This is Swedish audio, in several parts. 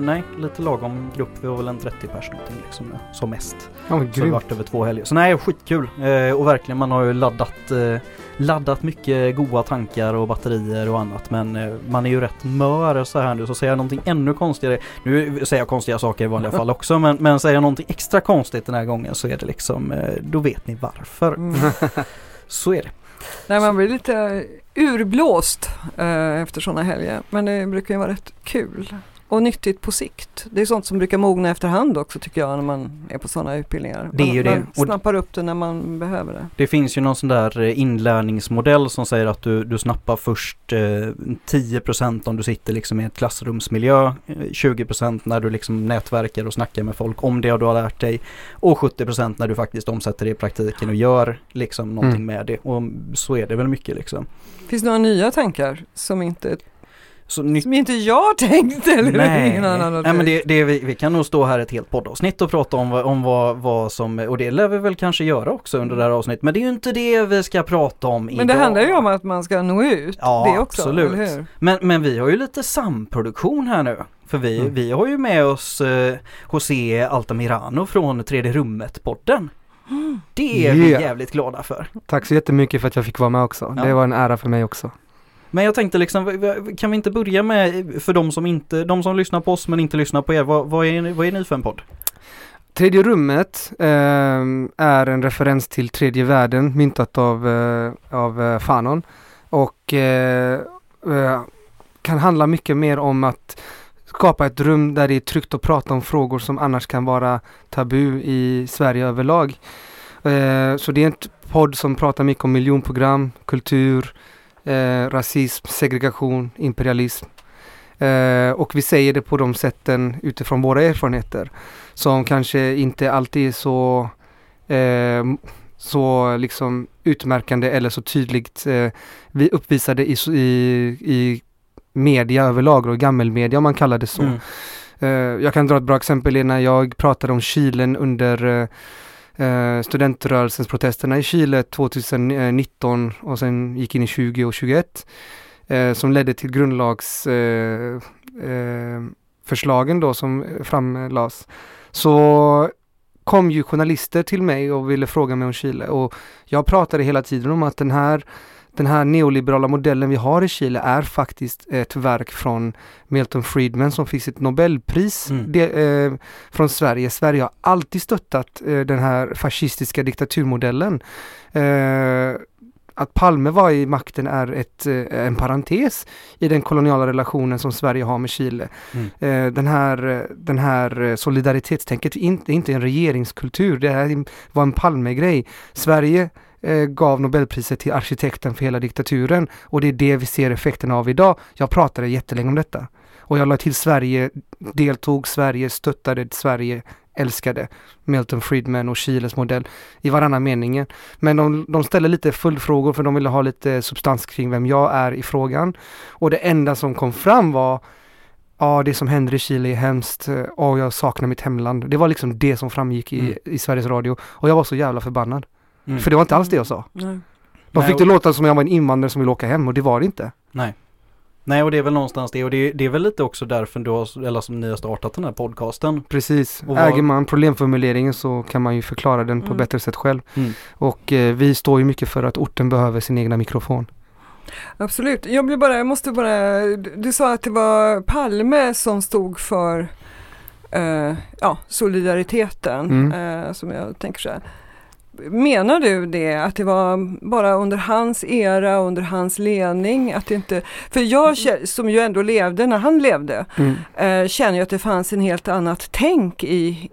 nej, lite lagom grupp. Vi var väl en 30 pers någonting liksom som mest. Ja, men Så det har varit över två helger. Så nej, skitkul. Eh, och verkligen, man har ju laddat, eh, laddat mycket goda tankar och batterier och annat. Men eh, man är ju rätt mör så här nu. Så säger jag någonting ännu konstigare. Nu säger jag konstiga saker i vanliga fall också. Men, men säger jag någonting extra konstigt den här gången så är det liksom, eh, då vet ni varför. Mm. Så är det. Nej, man blir lite urblåst eh, efter sådana helger. Men det brukar ju vara rätt kul. Och nyttigt på sikt. Det är sånt som brukar mogna efterhand också tycker jag när man är på sådana utbildningar. Det är man, ju det. man snappar upp det när man behöver det. Det finns ju någon sån där eh, inlärningsmodell som säger att du, du snappar först eh, 10% om du sitter liksom i ett klassrumsmiljö, eh, 20% när du liksom nätverkar och snackar med folk om det du har lärt dig och 70% när du faktiskt omsätter det i praktiken och gör liksom någonting Mm. med det. Och så är det väl mycket liksom. Finns det några nya tankar som inte, Så nytt som inte jag har tänkt? Eller Nej, ingen annan har Nej men tänkt? det, det, vi, vi kan nog stå här ett helt poddavsnitt och prata om, vad, om vad, vad som, och det lär vi väl kanske göra också under det här avsnittet. Men det är ju inte det vi ska prata om Men det idag. handlar ju om att man ska nå ut. Ja, det också, absolut. eller hur? Men, men vi har ju lite samproduktion här nu. För vi, Mm. vi har ju med oss eh, José Altamirano från 3D Rummet-podden. Det är vi Yeah. jävligt glada för. Tack så jättemycket för att jag fick vara med också. Ja. Det var en ära för mig också. Men jag tänkte liksom, kan vi inte börja med, för de som inte, de som lyssnar på oss men inte lyssnar på er, vad, vad, är, ni- vad är ni för en podd? Tredje rummet eh, är en referens till tredje världen myntat av, eh, av eh, Fanon. Och eh, eh, kan handla mycket mer om att skapa ett rum där det är tryggt att prata om frågor som annars kan vara tabu i Sverige överlag. Eh, så det är en podd som pratar mycket om miljonprogram, kultur, eh, rasism, segregation, imperialism. Eh, och vi säger det på de sätten utifrån våra erfarenheter som kanske inte alltid är så, eh, så liksom utmärkande eller så tydligt eh, vi uppvisade i, i, i media överlag och gammelmedia om man kallar det så. Mm. Eh, jag kan dra ett bra exempel när jag pratade om Chilen under eh, studentrörelsens protesterna i Chile 2019 och sen gick in i 20 och 21 eh, som ledde till grundlagsförslagen eh, eh, då som framlades. Så kom ju journalister till mig och ville fråga mig om Chile och jag pratade hela tiden om att den här den här neoliberala modellen vi har i Chile är faktiskt ett verk från Milton Friedman som fick sitt Nobelpris Mm. det, eh, från Sverige. Sverige har alltid stöttat eh, den här fascistiska diktaturmodellen. Eh, att Palme var i makten är ett, eh, en parentes i den koloniala relationen som Sverige har med Chile. Mm. Eh, den, här, den här solidaritetstänket är inte, inte en regeringskultur, det här var en Palme-grej. Sverige eh, gav Nobelpriset till arkitekten för hela diktaturen och det är det vi ser effekterna av idag. Jag pratade jättelänge om detta. Och jag la till Sverige, deltog Sverige, stöttade Sverige, älskade Milton Friedman och Chiles modell i varannan meningen. Men de, de ställer lite följdfrågor för de ville ha lite substans kring vem jag är i frågan. Och det enda som kom fram var Ja, det som händer i Chile är hemskt. Och jag saknar mitt hemland. Det var liksom det som framgick i, Mm. i Sveriges Radio. Och jag var så jävla förbannad. Mm. För det var inte alls det jag sa. Nej. De fick det låta som jag var en invandrare som ville åka hem och det var det inte. Nej. Nej och det är väl någonstans det och det, det är väl lite också därför du har, eller som ni har startat den här podcasten. Precis. Och Äger man problemformuleringen så kan man ju förklara den på Mm. bättre sätt själv. Mm. Och eh, vi står ju mycket för att orten behöver sin egna mikrofon. Absolut. Jag blir bara, jag måste bara, du du sa att det var Palme som stod för eh, ja, solidariteten, Mm. eh, som jag tänker så här. Menar du det, att det var bara under hans era, under hans ledning? Att inte, för jag som ju ändå levde när han levde, Mm. eh, känner ju att det fanns en helt annat tänk i,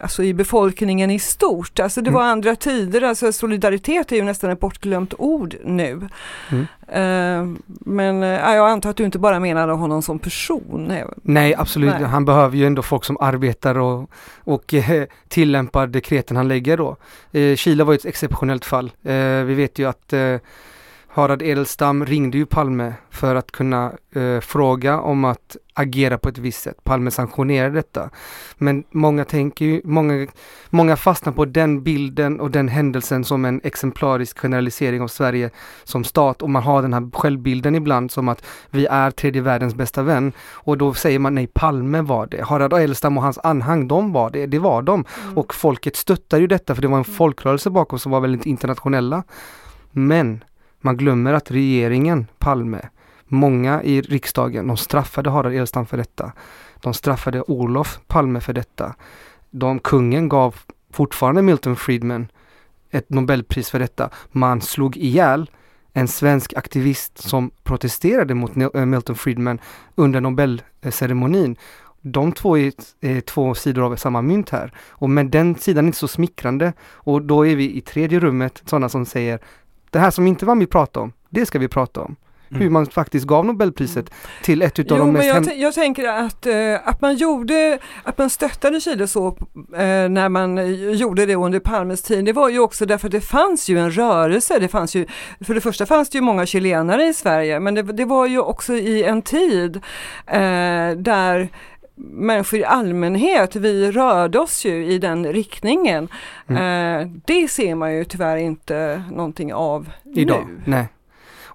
alltså i befolkningen i stort. Alltså det Mm. var andra tider, alltså solidaritet är ju nästan ett bortglömt ord nu. Mm. Eh, men eh, jag antar att du inte bara menade honom som person. Nej, absolut. Nej. Han behöver ju ändå folk som arbetar och, och eh, tillämpar dekreten han lägger då. Eh, Chile var ju ett exceptionellt fall. Vi vet ju att Harald Edelstam ringde ju Palme för att kunna fråga om att agera på ett visst sätt. Palme sanktionerar detta. Men många tänker ju, många, många fastnar på den bilden och den händelsen som en exemplarisk generalisering av Sverige som stat och man har den här självbilden ibland som att vi är tredje världens bästa vän och då säger man nej, Palme var det. Harald Edelstam och hans anhang, de var det. Det var de. Mm. Och folket stöttar ju detta för det var en folkrörelse bakom som var väldigt internationella. Men man glömmer att regeringen, Palme, Många i riksdagen, de straffade Harald Edelstam för detta. De straffade Olof Palme för detta. De, kungen gav fortfarande Milton Friedman ett Nobelpris för detta. Man slog ihjäl en svensk aktivist som protesterade mot eh, Milton Friedman under Nobelceremonin. De två är, är två sidor av samma mynt här. Och med den sidan är inte så smickrande. Och då är vi i tredje rummet sådana som säger det här som inte var vi pratade om, det ska vi prata om. Mm. Hur man faktiskt gav Nobelpriset till ett utav jo, de mest... Men jag, jag tänker att, eh, att man gjorde, att man stöttade Chile så eh, när man gjorde det under Palmes tid, det var ju också därför att det fanns ju en rörelse. Det fanns ju, för det första fanns det ju många chilenare i Sverige, men det, det var ju också i en tid eh, där människor i allmänhet, vi rörde oss ju i den riktningen. Mm. Eh, det ser man ju tyvärr inte någonting av Idag. nu. Nej.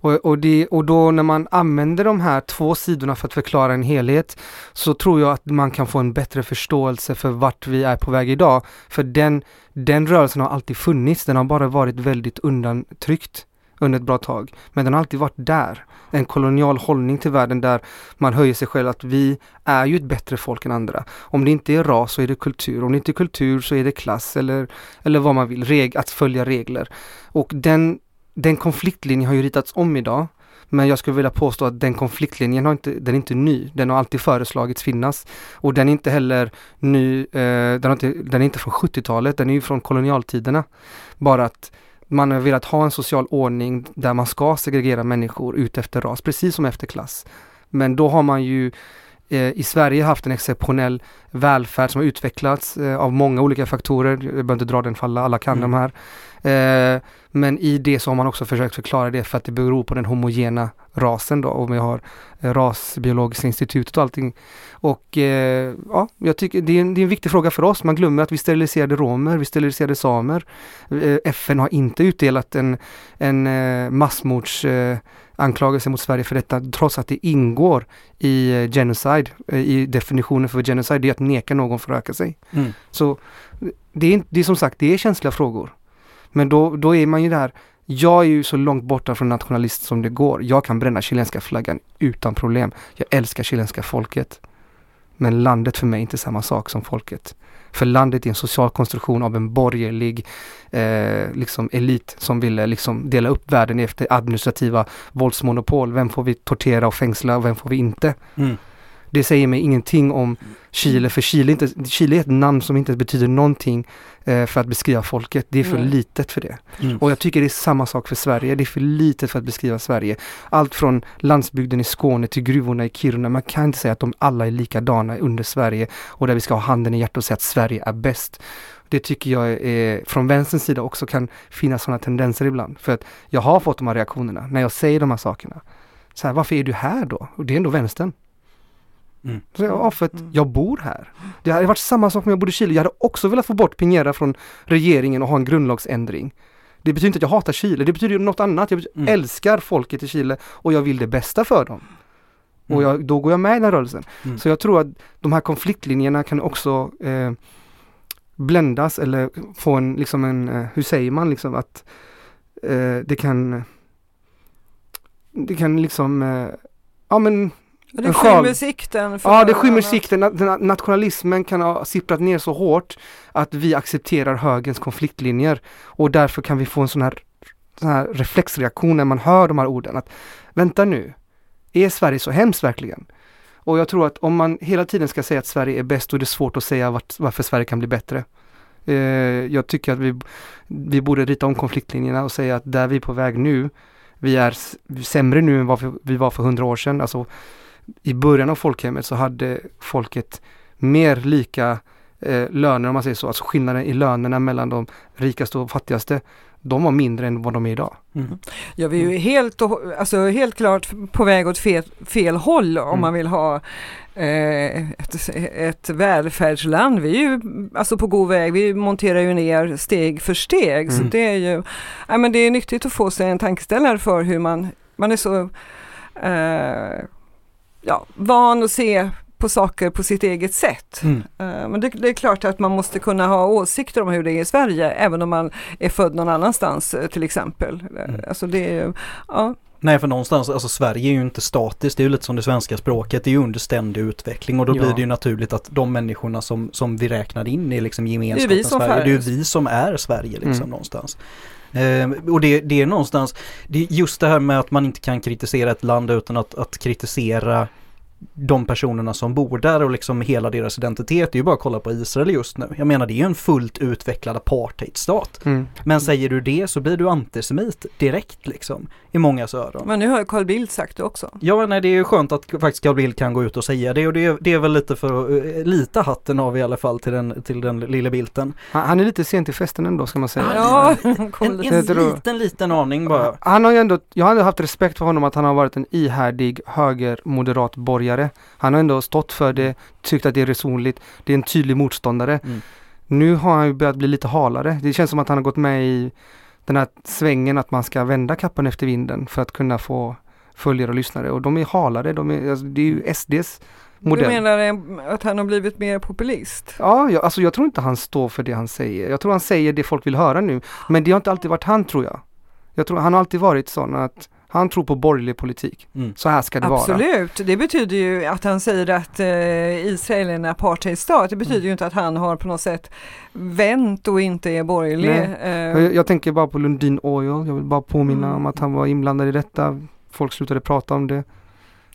Och, och, det, och då när man använder de här två sidorna för att förklara en helhet så tror jag att man kan få en bättre förståelse för vart vi är på väg idag. För den, den rörelsen har alltid funnits, den har bara varit väldigt undantryckt under ett bra tag. Men den har alltid varit där. En kolonial hållning till världen där man höjer sig själv att vi är ju ett bättre folk än andra. Om det inte är ras så är det kultur. Om det inte är kultur så är det klass eller, eller vad man vill, reg att följa regler. Och den den konfliktlinjen har ju ritats om idag. Men jag skulle vilja påstå att den konfliktlinjen har inte, den är inte ny. Den har alltid föreslagits finnas. Och den är inte heller ny, eh, den, inte, den är inte från 70-talet, den är ju från kolonialtiderna. Bara att man har velat ha en social ordning där man ska segregera människor ut efter ras, precis som efter klass. Men då har man ju eh, i Sverige haft en exceptionell välfärd som har utvecklats eh, av många olika faktorer. Jag behöver inte dra den för alla, alla kan mm. de här. Eh, men i det så har man också försökt förklara det för att det beror på den homogena rasen då och vi har eh, rasbiologiska institutet och allting. Och eh, ja, jag tycker det är, en, det är, en, viktig fråga för oss. Man glömmer att vi steriliserade romer, vi steriliserade samer. Eh, FN har inte utdelat en, en eh, massmords anklagelse mot Sverige för detta trots att det ingår i eh, genocide, i definitionen för genocide, det är att neka någon för att öka sig. Mm. Så det är, det är som sagt, det är känsliga frågor. Men då, då är man ju där, jag är ju så långt borta från nationalist som det går. Jag kan bränna chilenska flaggan utan problem. Jag älskar chilenska folket. Men landet för mig är inte samma sak som folket. För landet är en social konstruktion av en borgerlig eh, liksom elit som ville liksom dela upp världen efter administrativa våldsmonopol. Vem får vi tortera och fängsla och vem får vi inte? Mm. Det säger mig ingenting om Chile, för Chile, inte, Chile är ett namn som inte betyder någonting eh, för att beskriva folket. Det är för mm. litet för det. Mm. Och jag tycker det är samma sak för Sverige. Det är för litet för att beskriva Sverige. Allt från landsbygden i Skåne till gruvorna i Kiruna. Man kan inte säga att de alla är likadana under Sverige och där vi ska ha handen i hjärtat och säga att Sverige är bäst. Det tycker jag är, från vänsterns sida också kan finnas sådana tendenser ibland. För att jag har fått de här reaktionerna när jag säger de här sakerna. Så här, varför är du här då? Och det är ändå vänstern. Mm. Så jag, ja, för att mm. jag bor här. Det hade varit samma sak om jag bodde i Chile. Jag hade också velat få bort Piñera från regeringen och ha en grundlagsändring. Det betyder inte att jag hatar Chile, det betyder något annat. Jag mm. älskar folket i Chile och jag vill det bästa för dem. Och mm. jag, då går jag med i den rörelsen. Mm. Så jag tror att de här konfliktlinjerna kan också eh, bländas eller få en, liksom en, eh, hur säger man liksom att eh, det kan det kan liksom, eh, ja men det skymmer sikten. ja, det skymmer sikten. Nationalismen kan ha sipprat ner så hårt att vi accepterar högens konfliktlinjer och därför kan vi få en sån här, sån här reflexreaktion när man hör de här orden. Att vänta nu, är Sverige så hemskt verkligen? Och jag tror att om man hela tiden ska säga att Sverige är bäst, då är det svårt att säga vart, varför Sverige kan bli bättre. Eh, jag tycker att vi, vi borde rita om konfliktlinjerna och säga att där vi är på väg nu, vi är sämre nu än vad vi var för hundra år sedan. Alltså, i början av folkhemmet så hade folket mer lika eh, löner om man säger så, alltså skillnaden i lönerna mellan de rikaste och fattigaste de var mindre än vad de är idag. Mm. Ja, vi är ju helt, och- alltså, helt klart på väg åt fel, fel håll om Mm. man vill ha eh, ett, ett välfärdsland. Vi är ju alltså på god väg, vi monterar ju ner steg för steg. Så Mm. det är ju, ja, men det är nyttigt att få sig en tankeställare för hur man, man är så eh, ja, van att se på saker på sitt eget sätt. Mm. Eh, Men det, det är klart att man måste kunna ha åsikter om hur det är i Sverige även om man är född någon annanstans eh, till exempel. Eh, Mm. Alltså det är ja, Nej för någonstans, alltså Sverige är ju inte statiskt, det är ju lite som det svenska språket, det är ju under ständig utveckling och då Ja. blir det ju naturligt att de människorna som, som vi räknar in i liksom gemenskapen Sverige, det är ju vi som är Sverige liksom Mm. någonstans. Eh, och det, det är någonstans, det är just det här med att man inte kan kritisera ett land utan att, att kritisera de personerna som bor där och liksom hela deras identitet. Det är ju bara att kolla på Israel just nu. Jag menar det är ju en fullt utvecklad apartheidstat. Mm. Men säger du det så blir du antisemit direkt liksom. I mångas öron. men nu har ju Carl Bildt sagt det också. Ja, nej, det är ju skönt att faktiskt Carl Bildt kan gå ut och säga det och det är, det är väl lite för att uh, lita hatten av i alla fall till den, till den lilla Bilden. Han, han är lite sent till festen ändå ska man säga. Ja, En, lite. en tror- liten, liten aning bara. Han har ju ändå, jag har ändå haft respekt för honom att han har varit en ihärdig högermoderat borgare. Han har ändå stått för det, tyckt att det är resonligt, det är en tydlig motståndare. Mm. Nu har han ju börjat bli lite halare. Det känns som att han har gått med i den här svängen att man ska vända kappan efter vinden för att kunna få följare och lyssnare. Och de är halare, de är, alltså, det är ju SDs Du modell. menar eh, att han har blivit mer populist? Ja, jag, alltså jag tror inte han står för det han säger. Jag tror han säger det folk vill höra nu. Men det har inte alltid varit han tror jag. Jag tror han har alltid varit sån att han tror på borgerlig politik. Mm. Så här ska det vara. Absolut, det betyder ju att han säger att eh, Israel är en apartheidstat. Det betyder Mm. ju inte att han har på något sätt vänt och inte är borgerlig. Eh, Jag, jag tänker bara på Lundin Oil. Jag vill bara påminna Mm. om att han var inblandad i detta. Folk slutade prata om det.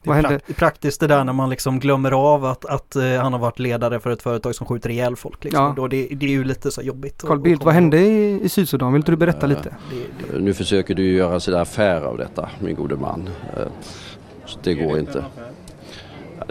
Det är prakt- praktiskt det där när man liksom glömmer av att, att eh, han har varit ledare för ett företag som skjuter ihjäl folk. Liksom. Ja. Då det, det är ju lite så jobbigt. Carl Bildt, vad hände i, i Sydsudan? Vill inte du berätta lite? Det, det, Nu försöker du göra sådär affär av detta, min gode man. Eh, Så det går inte.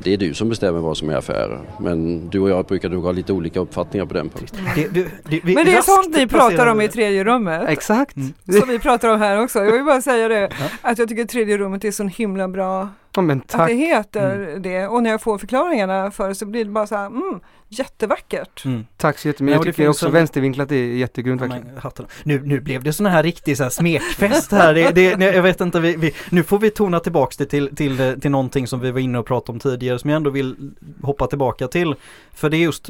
Det är du som bestämmer vad som är affärer. Men du och jag brukar nog ha lite olika uppfattningar på den punkten. det, det, det, vi Men det är sånt ni pratar om i tredje rummet. Exakt. Mm. Som vi pratar om här också. Jag vill bara säga det, Ja. att jag tycker tredje rummet är så himla bra Ja, men att tack. det heter Mm. det. Och när jag får förklaringarna för det så blir det bara så här, mm, jättevackert. Mm. Tack så jättemycket. Ja, Jag tycker också en- vänstervinklat är Ja, jättegrymt verkligen. men, hatten. Nu, nu blev det sån här riktig så här smekfest här. Det, det, nej, jag vet inte, vi, vi, nu får vi tona tillbaks det till, till, till någonting som vi var inne och pratade om tidigare som jag ändå vill hoppa tillbaka till. För det är just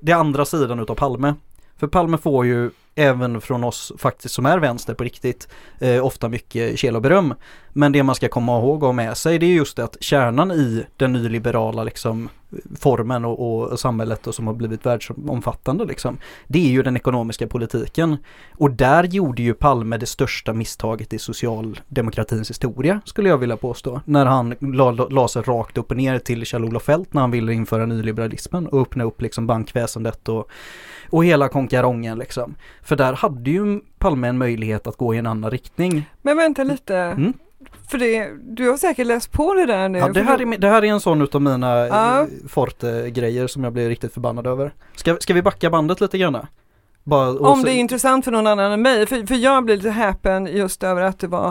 det andra sidan utav Palme. För Palme får ju även från oss faktiskt som är vänster på riktigt eh, ofta mycket kel och beröm. Men det man ska komma ihåg och ha med sig det är just det att kärnan i den nyliberala liksom formen och, och samhället och som har blivit världsomfattande liksom. Det är ju den ekonomiska politiken. Och där gjorde ju Palme det största misstaget i socialdemokratins historia skulle jag vilja påstå. När han la, la, sig rakt upp och ner till Kjell-Olof Feldt när han ville införa nyliberalismen och öppna upp liksom bankväsendet och, och hela konkarongen liksom. För där hade ju Palme en möjlighet att gå i en annan riktning. Men vänta lite. Mm. För det, du har säkert läst på det där nu. Ja, det, här är, det här är en sån utav mina Ja. ja. Forte-grejer som jag blir riktigt förbannad över. Ska, ska vi backa bandet lite grann? Bara, Om det är intressant för någon annan än mig, för, för jag blir lite häpen just över att det var,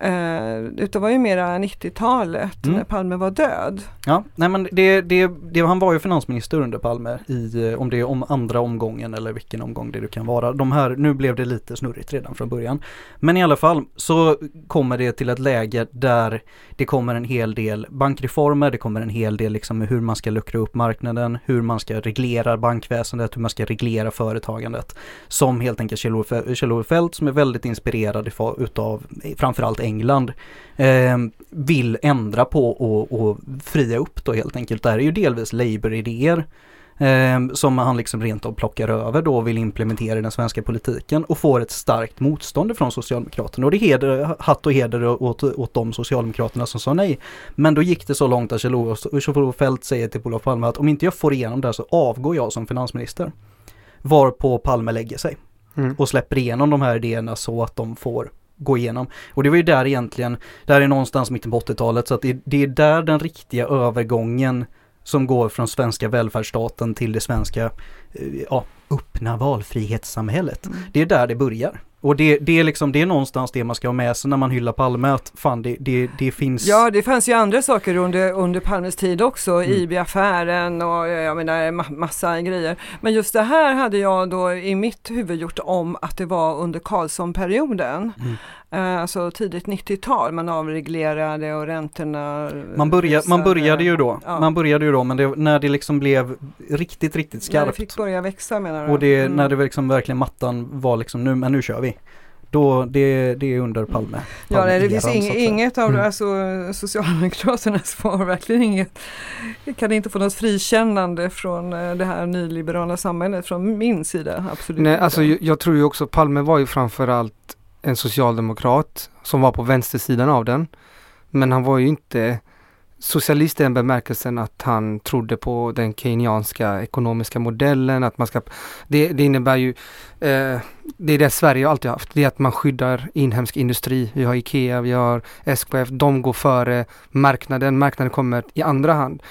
eh, det var ju mera 90-talet Mm. när Palme var död. Ja, nej men det, det, det, han var ju finansminister under Palme i, eh, om det är om andra omgången eller vilken omgång det nu kan vara. De här, nu blev det lite snurrigt redan från början. Men i alla fall så kommer det till ett läge där det kommer en hel del bankreformer, det kommer en hel del liksom hur man ska luckra upp marknaden, hur man ska reglera bankväsendet, hur man ska reglera företagandet. Som helt enkelt Kjell-Ove Fält Feldt som är väldigt inspirerad utav eh, framförallt England eh, vill ändra på och, och fria upp då helt enkelt. Det här är ju delvis Labour-idéer eh, som han liksom rent av plockar över då och vill implementera i den svenska politiken och får ett starkt motstånd från Socialdemokraterna. Och det är heder, hatt och heder åt, åt de Socialdemokraterna som sa nej. Men då gick det så långt att Kjell-Olof Fält Feldt säger till Olof Palme att om inte jag får igenom det här så avgår jag som finansminister. Varpå Palme lägger sig Mm. och släpper igenom de här idéerna så att de får gå igenom. Och det var ju där egentligen, där är någonstans mitten på 80-talet så att det, det är där den riktiga övergången som går från svenska välfärdsstaten till det svenska, eh, ja, öppna valfrihetssamhället. Mm. Det är där det börjar. Och det, det är liksom, det är någonstans det man ska ha med sig när man hyllar Palme, att fan det, det, det finns Ja, det fanns ju andra saker under, under Palmes tid också, Mm. IB-affären och jag menar ma- massa grejer. Men just det här hade jag då i mitt huvud gjort om att det var under Carlsson-perioden. Mm. Eh, Alltså tidigt 90-tal, man avreglerade och räntorna Man, börja, man började ju då, Ja. man började ju då men det, när det liksom blev riktigt, riktigt När det skarpt fick börja växa menar du? och det, Mm. när det liksom verkligen mattan var liksom nu, men nu kör vi. Då, det, det är under Palme. Ja, nej, det finns ing, inget av Mm. det, alltså Socialdemokraterna får verkligen inget, kan inte få något frikännande från eh, det här nyliberala samhället från min sida, absolut Nej, inte. alltså jag, jag tror ju också Palme var ju framförallt en socialdemokrat som var på vänstersidan av den. Men han var ju inte socialist i den bemärkelsen att han trodde på den keynesianska ekonomiska modellen. Att man ska, det, det innebär ju, eh, det är det Sverige alltid haft, det är att man skyddar inhemsk industri. Vi har IKEA, vi har SKF, de går före marknaden, marknaden kommer i andra hand.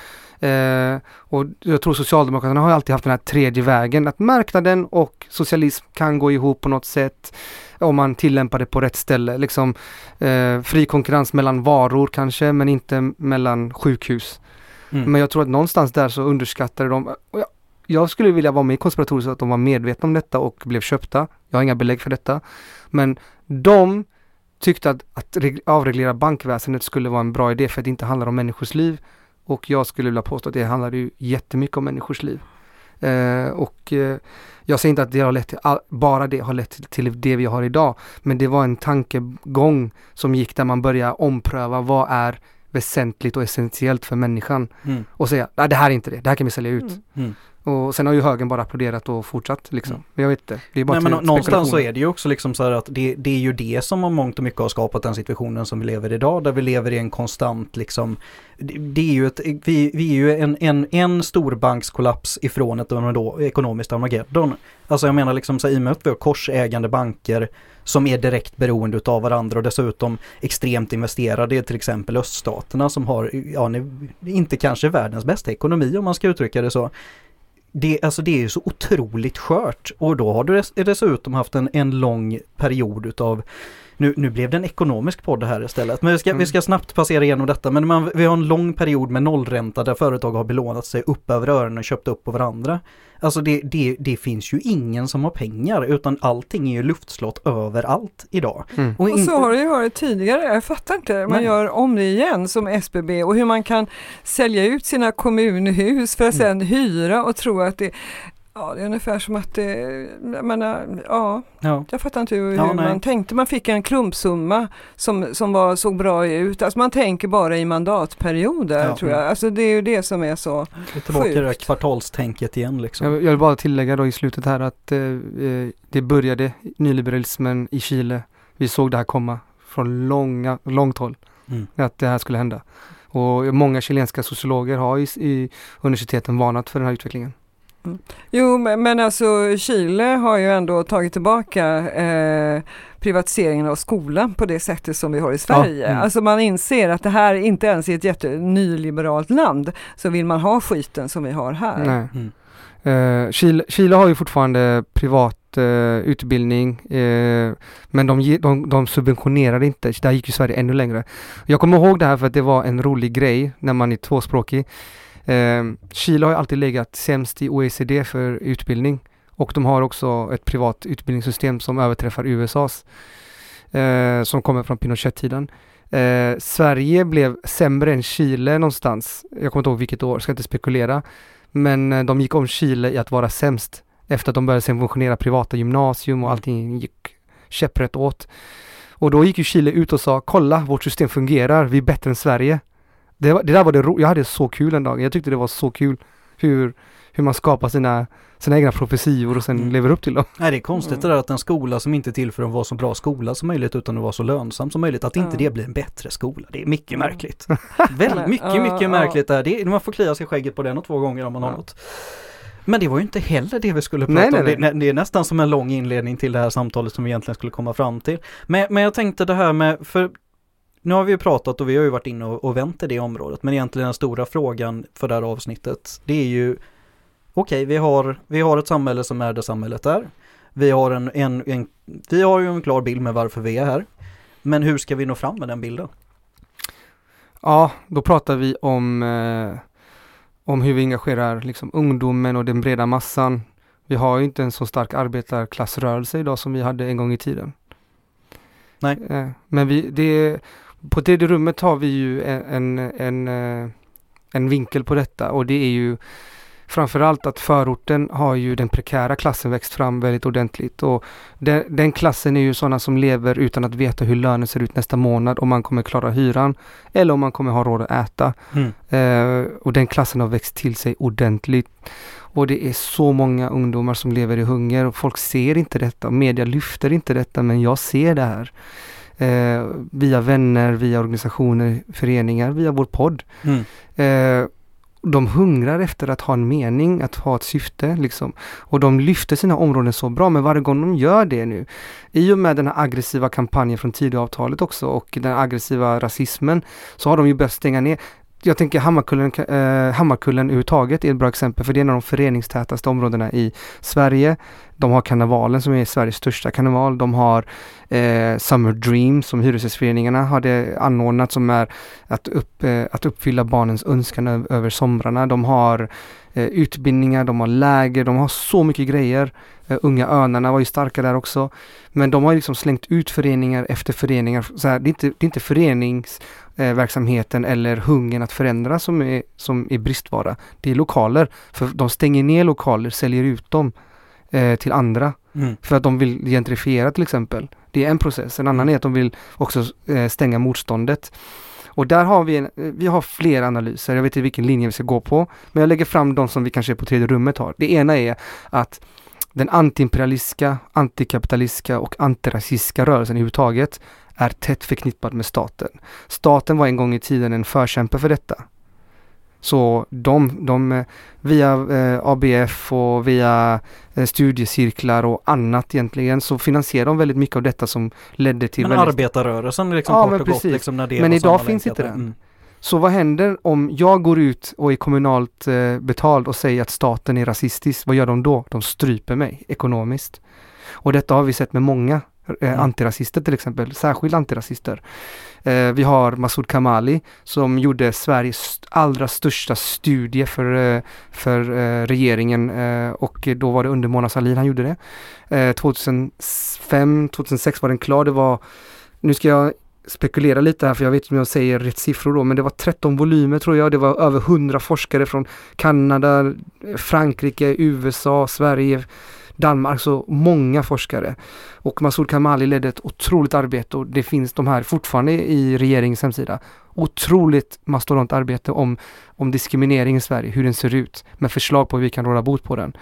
Eh, och jag tror Socialdemokraterna har alltid haft den här tredje vägen, att marknaden och socialism kan gå ihop på något sätt om man tillämpar det på rätt ställe. Liksom, eh, fri konkurrens mellan varor kanske, men inte mellan sjukhus. Mm. Men jag tror att någonstans där så underskattade de, jag, jag skulle vilja vara med i konspiratoriskt att de var medvetna om detta och blev köpta. Jag har inga belägg för detta. Men de tyckte att, att reg- avreglera bankväsendet skulle vara en bra idé för att det inte handlar om människors liv. Och jag skulle vilja påstå att det handlar ju jättemycket om människors liv. Eh, och eh, jag säger inte att det har lett till, all, bara det har lett till, till det vi har idag. Men det var en tankegång som gick där man började ompröva vad är väsentligt och essentiellt för människan. Mm. Och säga, nej det här är inte det, det här kan vi sälja ut. Mm. Och sen har ju högern bara applåderat och fortsatt liksom. Mm. Men jag vet inte, det är bara Nej, men någonstans så är det ju också liksom så här att det, det är ju det som har mångt och mycket har skapat den situationen som vi lever idag där vi lever i en konstant liksom det, det är ju ett, vi, vi är ju en, en, en storbankskollaps ifrån ett då, ekonomiskt Armageddon. Alltså jag menar liksom så här, i och med att vi har korsägande banker som är direkt beroende utav varandra och dessutom extremt investerade i till exempel öststaterna som har, ja, inte kanske världens bästa ekonomi om man ska uttrycka det så. Det, alltså det är ju så otroligt skört. Och då har du dess- dessutom haft en, en lång period utav nu, nu blev det en ekonomisk podd här istället, men vi ska, Mm. vi ska snabbt passera igenom detta. Men man, vi har en lång period med nollränta där företag har belånat sig upp över öronen och köpt upp på varandra. Alltså det, det, det finns ju ingen som har pengar utan allting är ju luftslott överallt idag. Mm. Och inte- så har det ju varit tidigare, jag fattar inte. Man Nej. gör om det igen som SBB och hur man kan sälja ut sina kommunhus för att Mm. sedan hyra och tro att det Ja, det är ungefär som att det, jag menar, ja, ja. jag fattar inte hur, Ja, hur man tänkte. Man fick en klumpsumma som, som var, såg bra ut. Alltså man tänker bara i mandatperioder Ja. tror jag. Alltså det är ju det som är så. Är tillbaka i det där Sjukt. kvartalstänket igen liksom. Jag, jag vill bara tillägga då i slutet här att eh, eh, det började nyliberalismen i Chile. Vi såg det här komma från långa, långt håll, Mm. att det här skulle hända. Och många chilenska sociologer har i, i universiteten varnat för den här utvecklingen. Jo, men, alltså Chile har ju ändå tagit tillbaka eh, privatiseringen av skolan på det sättet som vi har i Sverige. mm. Alltså man inser att det här inte ens i ett jätte nyliberalt land så vill man ha skiten som vi har här. Nej. Mm. Eh, Chile, Chile har ju fortfarande privat eh, utbildning eh, men de, de, de subventionerar inte. Där gick ju Sverige ännu längre. Jag kommer ihåg det här för att det var en rolig grej när man är tvåspråkig. Eh, Chile har ju alltid legat sämst i OECD för utbildning och de har också ett privat utbildningssystem som överträffar USAs eh, som kommer från Pinochet-tiden. Eh, Sverige blev sämre än Chile någonstans. Jag kommer inte ihåg vilket år, ska inte spekulera. Men eh, de gick om Chile i att vara sämst efter att de började subventionera privata gymnasium och allting gick käpprätt åt. Och då gick ju Chile ut och sa kolla vårt system fungerar, vi är bättre än Sverige. Det, var, det där var det ro- jag hade så kul en dag, jag tyckte det var så kul hur, hur man skapar sina, sina egna profetior och sen Mm. lever upp till dem. Nej det är konstigt det där att en skola som inte är till för att vara så bra skola som möjligt utan att vara så lönsam som möjligt, att inte Ja. det blir en bättre skola. Det är mycket Mm. märkligt. Väldigt mycket, mycket märkligt där. Det är, man får klia sig i skägget på den och två gånger om man har något. Men det var ju inte heller det vi skulle prata Nej, nej, om. Det, nej. det är nästan som en lång inledning till det här samtalet som vi egentligen skulle komma fram till. Men, men jag tänkte det här med, för nu har vi ju pratat och vi har ju varit inne och, och vänt i det området, men egentligen den stora frågan för det här avsnittet, det är ju okej, vi, har, vi har ett samhälle som är det samhället är. Vi har, en, en, en, vi har ju en klar bild med varför vi är här. Men hur ska vi nå fram med den bilden? Ja, då pratar vi om, eh, om hur vi engagerar liksom, ungdomen och den breda massan. Vi har ju inte en så stark arbetarklassrörelse idag som vi hade en gång i tiden. Nej. Eh, men vi, det, på tredje rummet har vi ju en, en, en, eh, en vinkel på detta och det är ju framförallt att förorten har ju den prekära klassen växt fram väldigt ordentligt och den, den klassen är ju sådana som lever utan att veta hur lönen ser ut nästa månad, om man kommer klara hyran eller om man kommer ha råd att äta. Mm. Eh, och den klassen har växt till sig ordentligt. Och det är så många ungdomar som lever i hunger och folk ser inte detta. Media lyfter inte detta men jag ser det här. Eh, via vänner, via organisationer, föreningar, via vår podd. Mm. Eh, de hungrar efter att ha en mening, att ha ett syfte liksom. Och de lyfter sina områden så bra, men varje gång de gör det nu, i och med den här aggressiva kampanjen från Tidöavtalet också och den aggressiva rasismen, så har de ju börjat stänga ner jag tänker Hammarkullen, eh, Hammarkullen överhuvudtaget är ett bra exempel för det är en av de föreningstätaste områdena i Sverige. De har karnevalen som är Sveriges största karneval. De har eh, Summer Dream som Hyresgästföreningarna hade anordnat som är att, upp, eh, att uppfylla barnens önskan över, över somrarna. De har eh, utbildningar, de har läger, de har så mycket grejer. Eh, Unga Önarna var ju starka där också. Men de har liksom slängt ut föreningar efter föreningar. Så här, det, är inte, det är inte föreningsverksamheten eller hungern att förändra som är, som är bristvara. Det är lokaler. För de stänger ner lokaler, säljer ut dem eh, till andra. Mm. För att de vill gentrifiera till exempel. Det är en process. En annan är att de vill också eh, stänga motståndet. Och där har vi, en, eh, vi har flera analyser. Jag vet inte vilken linje vi ska gå på. Men jag lägger fram de som vi kanske på tredje rummet har. Det ena är att den antiimperialistiska, antikapitalistiska och antirasistiska rörelsen överhuvudtaget är tätt förknippad med staten. Staten var en gång i tiden en förkämpe för detta. Så de, de eh, via eh, ABF och via eh, studiecirklar och annat egentligen så finansierar de väldigt mycket av detta som ledde till Men väldigt... arbetarrörelsen liksom Ja, kort men och gott precis. liksom när det Men idag finns inte den. Mm. Så vad händer om jag går ut och är kommunalt eh, betald och säger att staten är rasistisk? Vad gör de då? De stryper mig ekonomiskt. Och detta har vi sett med många eh, Mm. antirasister till exempel, särskilt antirasister. Eh, vi har Masoud Kamali som gjorde Sveriges allra största studie för, eh, för eh, regeringen eh, och då var det under Mona Sahlin han gjorde det. Eh, 2005, 2006 var den klar. Det var, nu ska jag spekulera lite här för jag vet inte om jag säger rätt siffror då, men det var 13 volymer tror jag. Det var över 100 forskare från Kanada, Frankrike, USA, Sverige, Danmark, så många forskare. Och Masoud Kamali ledde ett otroligt arbete och det finns de här fortfarande i regeringens hemsida. Otroligt mastodont arbete om, om diskriminering i Sverige, hur den ser ut, med förslag på hur vi kan råda bot på den.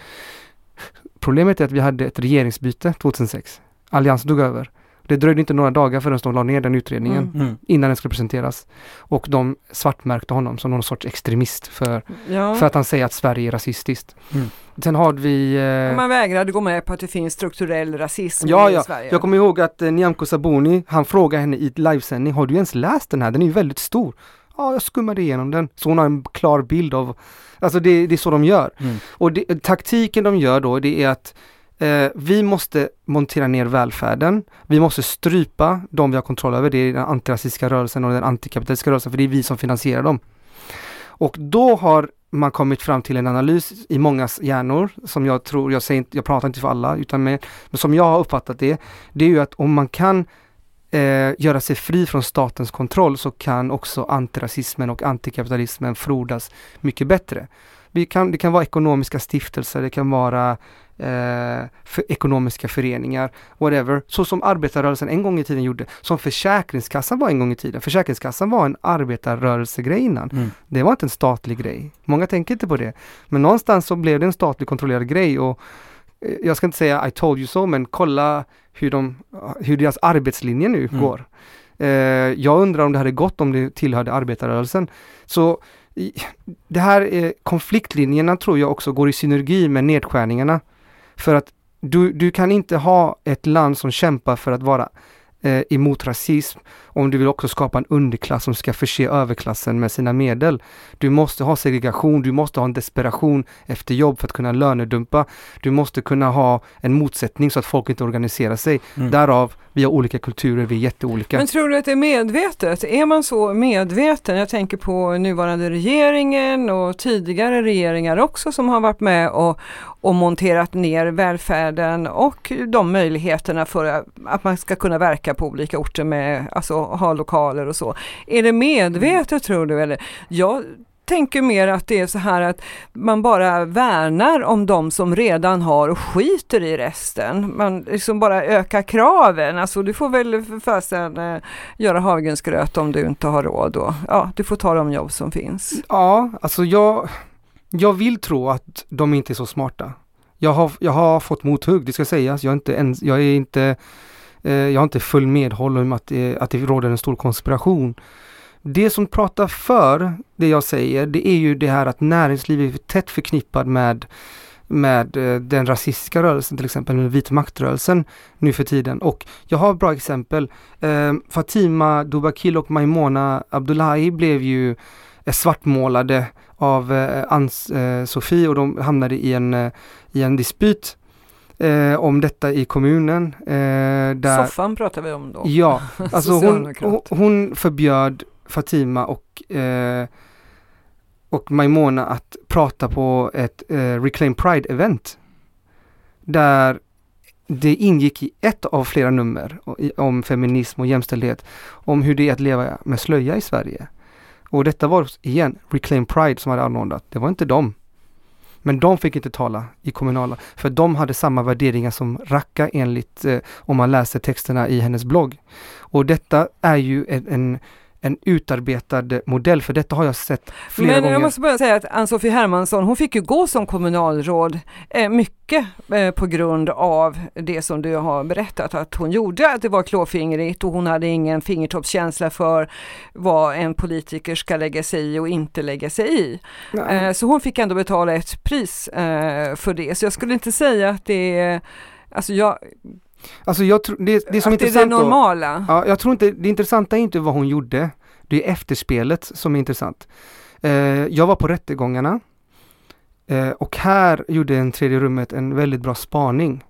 Problemet är att vi hade ett regeringsbyte 2006. Alliansen tog över. Det dröjde inte några dagar förrän de la ner den utredningen Mm. Mm. innan den skulle presenteras. Och de svartmärkte honom som någon sorts extremist för, Ja. för att han säger att Sverige är rasistiskt. Mm. Sen har vi... Eh, Man vägrade gå med på att det finns strukturell rasism Ja, i ja. Sverige. jag kommer ihåg att eh, Nyamko Sabuni, han frågade henne i livesändning, har du ens läst den här? Den är ju väldigt stor. Ja, jag skummade igenom den. Så hon har en klar bild av, alltså det, det är så de gör. Mm. Och det, taktiken de gör då, det är att eh, vi måste montera ner välfärden. Vi måste strypa de vi har kontroll över. Det är den antirasistiska rörelsen och den antikapitalistiska rörelsen, för det är vi som finansierar dem. Och då har man kommit fram till en analys i mångas hjärnor, som jag tror, jag säger inte, jag pratar inte för alla, utan med, men som jag har uppfattat det, det är ju att om man kan eh, göra sig fri från statens kontroll så kan också antirasismen och antikapitalismen frodas mycket bättre. Vi kan, det kan vara ekonomiska stiftelser, det kan vara eh, för ekonomiska föreningar, whatever. Så som arbetarrörelsen en gång i tiden gjorde, som Försäkringskassan var en gång i tiden. Försäkringskassan var en arbetarrörelsegrej innan. Mm. Det var inte en statlig grej. Många tänker inte på det. Men någonstans så blev det en statligt kontrollerad grej och eh, jag ska inte säga I told you so, men kolla hur, de, hur deras arbetslinje nu Mm. går. Eh, jag undrar om det hade gått om det tillhörde arbetarrörelsen. Så det här konfliktlinjerna tror jag också går i synergi med nedskärningarna. För att du, du kan inte ha ett land som kämpar för att vara eh, emot rasism, om du vill också skapa en underklass som ska förse överklassen med sina medel. Du måste ha segregation, du måste ha en desperation efter jobb för att kunna lönedumpa. Du måste kunna ha en motsättning så att folk inte organiserar sig. Mm. Därav, vi har olika kulturer, vi är jätteolika. Men tror du att det är medvetet? Är man så medveten? Jag tänker på nuvarande regeringen och tidigare regeringar också som har varit med och, och monterat ner välfärden och de möjligheterna för att man ska kunna verka på olika orter med, alltså ha lokaler och så. Är det medvetet tror du? Eller? Jag tänker mer att det är så här att man bara värnar om de som redan har och skiter i resten. Man liksom bara ökar kraven. Alltså du får väl för fasen eh, göra havregrynsgröt om du inte har råd. Och, ja, du får ta de jobb som finns. Ja, alltså jag, jag vill tro att de inte är så smarta. Jag har, jag har fått mothugg, det ska sägas. Jag är inte, ens, jag är inte, eh, jag har inte full medhåll om att det, att det råder en stor konspiration. Det som pratar för det jag säger, det är ju det här att näringslivet är tätt förknippat med med eh, den rasistiska rörelsen till exempel, den vit maktrörelsen nu för tiden. Och jag har ett bra exempel. Eh, Fatima Dubakil och Maimona Abdullahi blev ju svartmålade av eh, Ann-Sofie och de hamnade i en, eh, i en dispyt eh, om detta i kommunen. Eh, där, Soffan pratar vi om då. Ja, alltså hon, hon, förbjöd Fatima och, eh, och Maimona att prata på ett eh, Reclaim Pride-event. Där det ingick i ett av flera nummer om feminism och jämställdhet, om hur det är att leva med slöja i Sverige. Och detta var igen Reclaim Pride som hade anordnat, det var inte dem. Men de fick inte tala i kommunala, för de hade samma värderingar som Racka enligt, eh, om man läser texterna i hennes blogg. Och detta är ju en, en, en utarbetad modell, för detta har jag sett flera Men gånger. jag måste bara säga att Ann-Sofie Hermansson, hon fick ju gå som kommunalråd eh, mycket eh, på grund av det som du har berättat att hon gjorde, att det var klåfingrigt och hon hade ingen fingertoppskänsla för vad en politiker ska lägga sig i och inte lägga sig i. Eh, så hon fick ändå betala ett pris eh, för det. Så jag skulle inte säga att det är, alltså jag, Alltså jag tror, det, det som är att det det intressant då, normala. Ja, jag tror inte, det intressanta är inte vad hon gjorde. Det är efterspelet som är intressant. Eh, jag var på rättegångarna eh, och här gjorde en tredje rummet en väldigt bra spaning.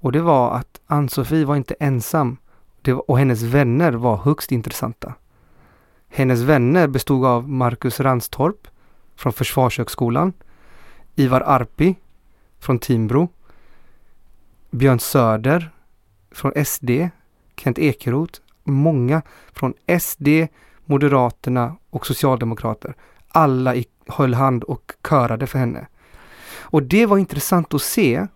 Och det var att Ann-Sofie var inte ensam var, och hennes vänner var högst intressanta. Hennes vänner bestod av Marcus Ranstorp från Försvarshögskolan, Ivar Arpi från Timbro, Björn Söder från SD, Kent Ekeroth, många från SD, Moderaterna och Socialdemokrater. Alla i, höll hand och körade för henne. Och det var intressant att se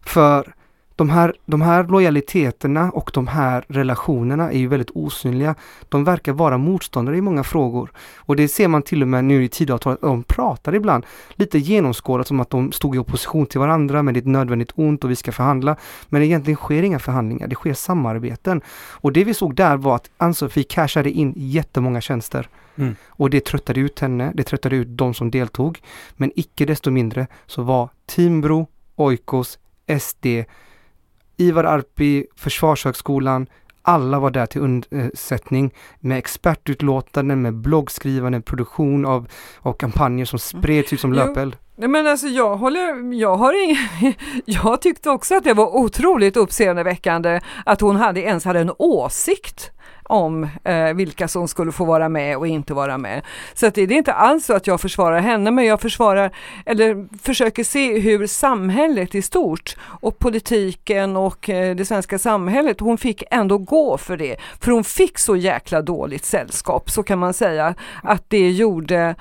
för de här, de här lojaliteterna och de här relationerna är ju väldigt osynliga. De verkar vara motståndare i många frågor. Och det ser man till och med nu i Tidöavtalet, de pratar ibland lite genomskådat som att de stod i opposition till varandra, men det är ett nödvändigt ont och vi ska förhandla. Men egentligen sker inga förhandlingar, det sker samarbeten. Och det vi såg där var att Ann-Sofie cashade in jättemånga tjänster. Mm. Och det tröttade ut henne, det tröttade ut de som deltog. Men icke desto mindre så var Timbro, Oikos, SD, Ivar Arpi, Försvarshögskolan, alla var där till undsättning med expertutlåtanden, med bloggskrivande, produktion av, av kampanjer som spreds ut som löpeld. Nej men alltså jag håller, jag har ingen, jag tyckte också att det var otroligt uppseendeväckande att hon hade, ens hade en åsikt om eh, vilka som skulle få vara med och inte vara med. Så att det, det är inte alls så att jag försvarar henne men jag försvarar eller försöker se hur samhället i stort och politiken och eh, det svenska samhället, hon fick ändå gå för det. För hon fick så jäkla dåligt sällskap så kan man säga att det gjorde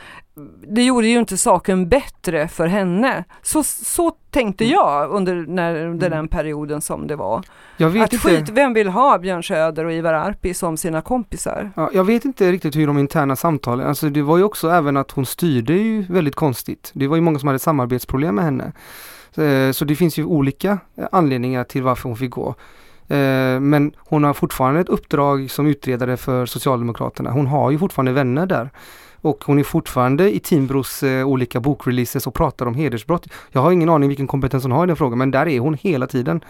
det gjorde ju inte saken bättre för henne. Så, så tänkte jag under, när, under den perioden som det var. Att inte, skit, vem vill ha Björn Söder och Ivar Arpi som sina kompisar? ja, jag vet inte riktigt hur de interna samtalen, alltså det var ju också även att hon styrde ju väldigt konstigt. Det var ju många som hade samarbetsproblem med henne. Eh, Så det finns ju olika eh, anledningar till varför hon fick gå. Eh, Men hon har fortfarande ett uppdrag som utredare för Socialdemokraterna. Hon har ju fortfarande vänner där. Och hon är fortfarande i Timbros eh, olika bokreleases och pratar om hedersbrott. Jag har ingen aning vilken kompetens hon har i den frågan men där är hon hela tiden.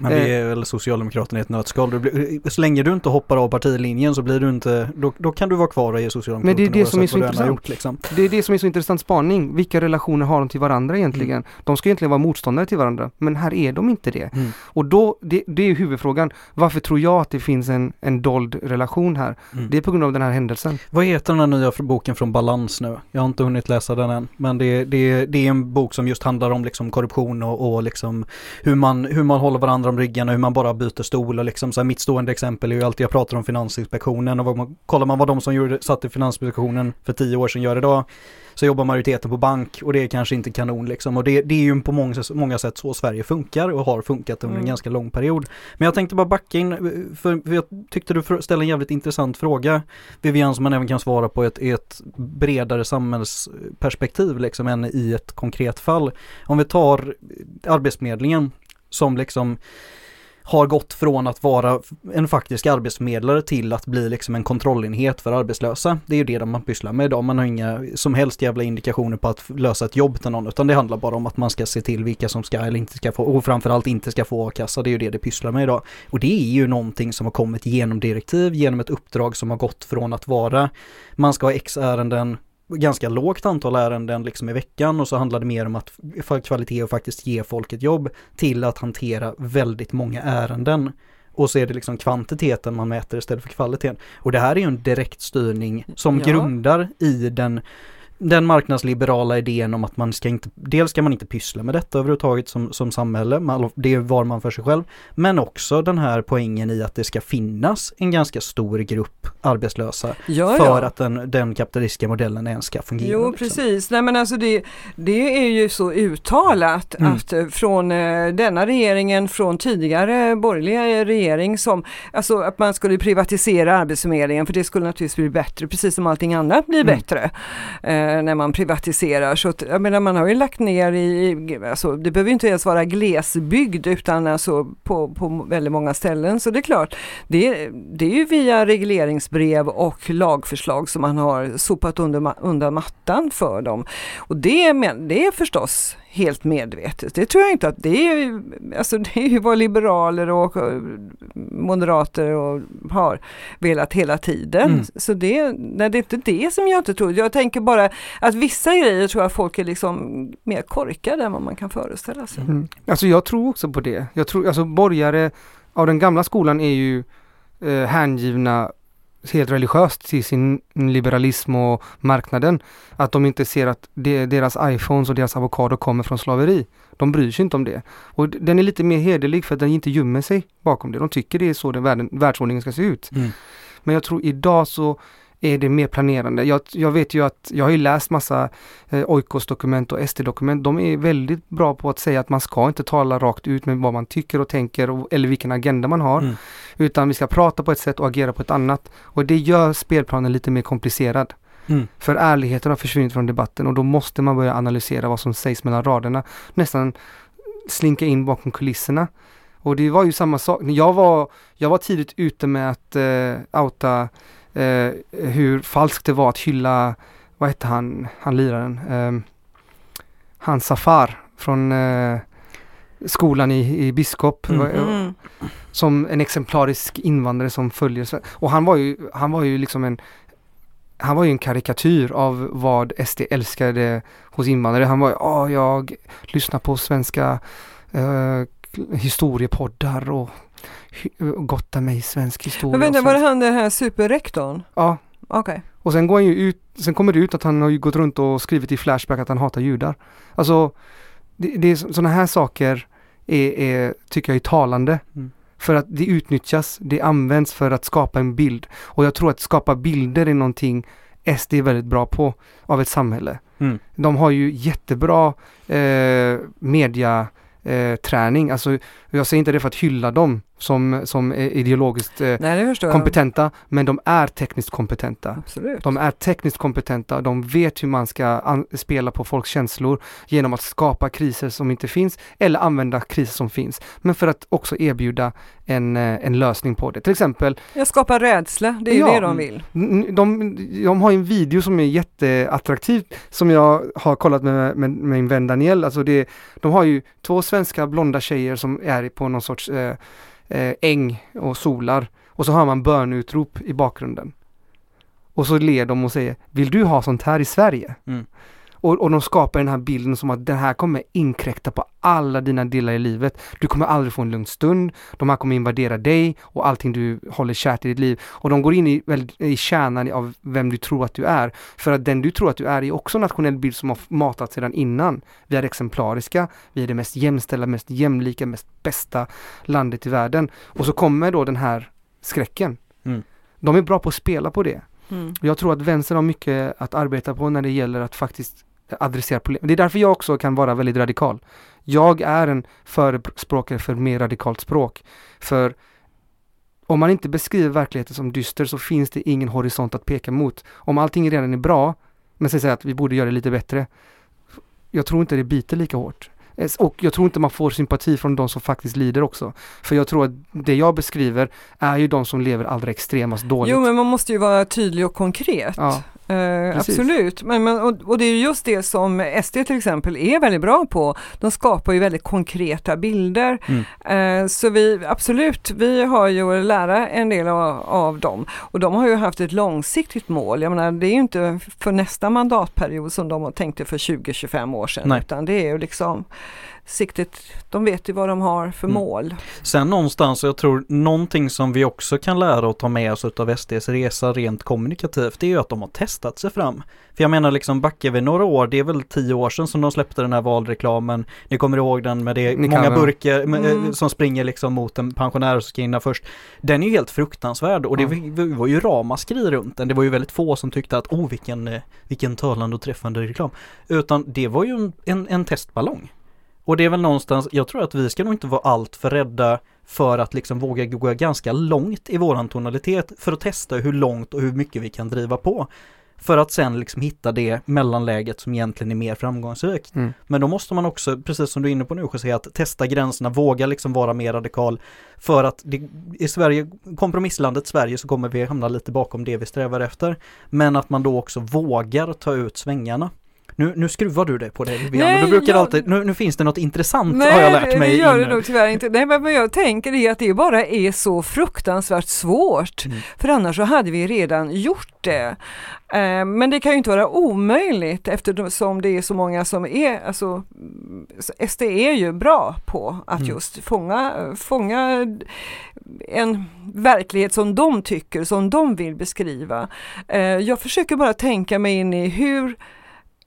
Men det är väl Socialdemokraterna i ett nötskal. Blir- Så länge du inte hoppar av partilinjen så blir du inte, då, då kan du vara kvar i Socialdemokraterna Men det är det som är så intressant. Gjort, liksom. Det är det som är så intressant spaning. Vilka relationer har de till varandra egentligen? Mm. De ska egentligen vara motståndare till varandra men här är de inte det. Mm. Och då, det, det är huvudfrågan. Varför tror jag att det finns en, en dold relation här? Mm. Det är på grund av den här händelsen. Vad heter den här nya boken från Balans nu? Jag har inte hunnit läsa den än. Men det, det, det är en bok som just handlar om liksom korruption och, och liksom hur man, hur man håller varandra om ryggen och hur man bara byter stol. Och liksom så här, mitt stående exempel är ju alltid jag pratar om Finansinspektionen och vad man, kollar man vad de som gjorde, satt i Finansinspektionen för tio år sedan gör idag så jobbar majoriteten på bank och det är kanske inte kanon liksom. Och det, det är ju på många, många sätt så Sverige funkar och har funkat under en Mm. ganska lång period. Men jag tänkte bara backa in, för, för jag tyckte du ställde en jävligt intressant fråga Vivian som man även kan svara på ett, ett bredare samhällsperspektiv liksom än i ett konkret fall. Om vi tar Arbetsförmedlingen som liksom har gått från att vara en faktisk arbetsförmedlare till att bli liksom en kontrollenhet för arbetslösa. Det är ju det man pysslar med idag. Man har inga som helst jävla indikationer på att lösa ett jobb till någon utan det handlar bara om att man ska se till vilka som ska eller inte ska få och framförallt inte ska få a-kassa. Det är ju det det pysslar med idag. Och det är ju någonting som har kommit genom direktiv, genom ett uppdrag som har gått från att vara man ska ha x ärenden ganska lågt antal ärenden liksom i veckan och så handlar det mer om att kvalitet och faktiskt ge folk ett jobb till att hantera väldigt många ärenden. Och så är det liksom kvantiteten man mäter istället för kvaliteten. Och det här är ju en direkt styrning som Ja. grundar i den den marknadsliberala idén om att man ska inte, dels ska man inte pyssla med detta överhuvudtaget som, som samhälle, man- det var man för sig själv, men också den här poängen i att det ska finnas en ganska stor grupp arbetslösa Ja, för ja. att den, den kapitalistiska modellen ens ska fungera. Jo, liksom. precis. Nej, men alltså det, det är ju så uttalat Mm. att eh, från eh, denna regeringen, från tidigare borgerliga regering som, alltså att man skulle privatisera Arbetsförmedlingen för det skulle naturligtvis bli bättre, precis som allting annat blir Mm. bättre eh, Eh, när man privatiserar. Så att, jag menar, man har ju lagt ner i, alltså det behöver ju inte ens vara glesbygd utan alltså på, på väldigt många ställen. Så det är klart, det, det är ju via regleringsbrev och lagförslag som man har sopat under, undan mattan för dem. Och det, men- det är förstås helt medvetet. Det tror jag inte att det är, alltså det är ju vad liberaler och eh, moderater och har velat hela tiden. Mm. Så det, nej, det är inte det som jag inte tror. Jag tänker bara att vissa grejer tror jag folk är liksom mer korkade än vad man kan föreställa sig. Mm. Alltså jag tror också på det. Jag tror, alltså borgare av den gamla skolan är ju eh, hängivna helt religiöst till sin liberalism och marknaden. Att de inte ser att deras iPhones och deras avokado kommer från slaveri. De bryr sig inte om det. Och den är lite mer hederlig för att den inte gömmer sig bakom det. De tycker det är så den världen, världsordningen ska se ut. Mm. Men jag tror idag så är det mer planerande. Jag, jag vet ju att, jag har ju läst massa eh, Oikos dokument och SD-dokument. De är väldigt bra på att säga att man ska inte tala rakt ut med vad man tycker och tänker och, eller vilken agenda man har. Mm. Utan vi ska prata på ett sätt och agera på ett annat. Och det gör spelplanen lite mer komplicerad. Mm. För ärligheten har försvunnit från debatten och då måste man börja analysera vad som sägs mellan raderna. Nästan slinka in bakom kulisserna. Och det var ju samma sak. Jag var, jag var tidigt ute med att eh, outa eh, hur falskt det var att hylla, vad hette han, han liraren, eh, han Safar från eh, skolan i, i Biskop. Mm. Mm. Som en exemplarisk invandrare som följer Och han var ju, han var ju liksom en han var ju en karikatyr av vad SD älskade hos invandrare. Han var ju, ja jag lyssnar på svenska eh, historiepoddar och gottar mig i svensk historia. Men vänta, var det han den här superrektorn? Ja, Okej. och sen går han ju ut, sen kommer det ut att han har ju gått runt och skrivit i Flashback att han hatar judar. Alltså, det, det är sådana här saker är, är, tycker jag är talande. Mm. För att det utnyttjas, det används för att skapa en bild. Och jag tror att skapa bilder är någonting SD är väldigt bra på av ett samhälle. Mm. De har ju jättebra eh, media eh, träning. Alltså, jag säger inte det för att hylla dem. Som, som är ideologiskt eh, Nej, jag. kompetenta, men de är tekniskt kompetenta. Absolut. De är tekniskt kompetenta, de vet hur man ska spela på folks känslor genom att skapa kriser som inte finns eller använda kriser som finns. Men för att också erbjuda en, eh, en lösning på det. Till exempel, Jag skapar rädsla, det är ju Ja. det de vill. de, de har en video som är jätteattraktiv som jag har kollat med, med, med min vän Daniel. Alltså det, de har ju två svenska blonda tjejer som är på någon sorts eh, eh, äng och solar och så har man bönutrop i bakgrunden. Och så ler de och säger, vill du ha sånt här i Sverige? Mm. Och, och de skapar den här bilden som att den här kommer inkräkta på alla dina delar i livet. Du kommer aldrig få en lugn stund. De här kommer invadera dig och allting du håller kärt i ditt liv. Och de går in i, i kärnan av vem du tror att du är. För att den du tror att du är är också en nationell bild som har matats sedan innan. Vi är exemplariska, vi är det mest jämställda, mest jämlika, mest bästa landet i världen. Och så kommer då den här skräcken. Mm. De är bra på att spela på det. Mm. Jag tror att vänstern har mycket att arbeta på när det gäller att faktiskt adressera problem. Det är därför jag också kan vara väldigt radikal. Jag är en förespråkare för mer radikalt språk. För om man inte beskriver verkligheten som dyster så finns det ingen horisont att peka mot. Om allting redan är bra, men sen säger att vi borde göra det lite bättre. Jag tror inte det biter lika hårt. Och jag tror inte man får sympati från de som faktiskt lider också. För jag tror att det jag beskriver är ju de som lever allra extremast dåligt. Jo men man måste ju vara tydlig och konkret. Ja. Precis. absolut, men, men, och, och det är ju just det som SD till exempel är väldigt bra på. De skapar ju väldigt konkreta bilder. Mm. Eh, så vi, absolut, vi har ju att lära en del av, av dem. Och de har ju haft ett långsiktigt mål. Jag menar, det är ju inte för nästa mandatperiod som de tänkte för 20-25 år sedan. Nej. Utan det är ju liksom siktet, de vet ju vad de har för Mm. mål. Sen någonstans, jag tror någonting som vi också kan lära och ta med oss utav SDs resa rent kommunikativt, det är ju att de har testat sig fram. För jag menar liksom backar vi några år, det är väl tio år sedan som de släppte den här valreklamen. Ni kommer ihåg den med det, Ni många burkar med, eh, Mm. som springer liksom mot en pensionär som ska in först. Den är ju helt fruktansvärd och det var- var ju ramaskri runt den. Det var ju väldigt få som tyckte att oh vilken, eh, vilken talande och träffande reklam. Utan det var ju en, en, en testballong. Och det är väl någonstans, jag tror att vi ska nog inte vara allt för rädda för att liksom våga gå ganska långt i våran tonalitet för att testa hur långt och hur mycket vi kan driva på. För att sen liksom hitta det mellanläget som egentligen är mer framgångsrikt. Mm. Men då måste man också, precis som du är inne på nu José, att testa gränserna, våga liksom vara mer radikal. För att det, i Sverige, kompromisslandet Sverige så kommer vi hamna lite bakom det vi strävar efter. Men att man då också vågar ta ut svängarna. Nu, nu skruvar du dig på det Vivian, Nej, du brukar jag- alltid, nu, nu finns det något intressant har jag lärt mig. det gör det nog tyvärr inte. Nej, men vad jag tänker är att det bara är så fruktansvärt svårt. Mm. För annars så hade vi redan gjort det. Eh, men det kan ju inte vara omöjligt eftersom det är så många som är, alltså mm, SD är ju bra på att Mm. just fånga, fånga en verklighet som de tycker, som de vill beskriva. Eh, jag försöker bara tänka mig in i hur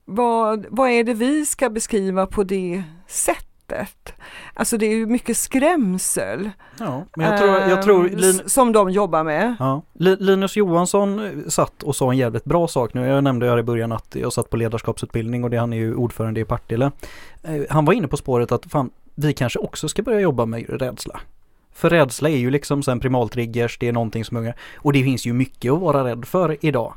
vad, vad är det vi ska beskriva på det sättet? Alltså det är ju mycket skrämsel Ja, men jag tror, jag tror eh, Lin, som de jobbar med. Ja. Li- Linus Johansson eh, satt och sa en jävligt bra sak nu. Jag nämnde här i början att jag satt på ledarskapsutbildning och det han är ju ordförande i Partille. Eh, Han var inne på spåret att fan, vi kanske också ska börja jobba med rädsla. För rädsla är ju liksom sen primaltriggers, det är någonting som unga, och det finns ju mycket att vara rädd för idag.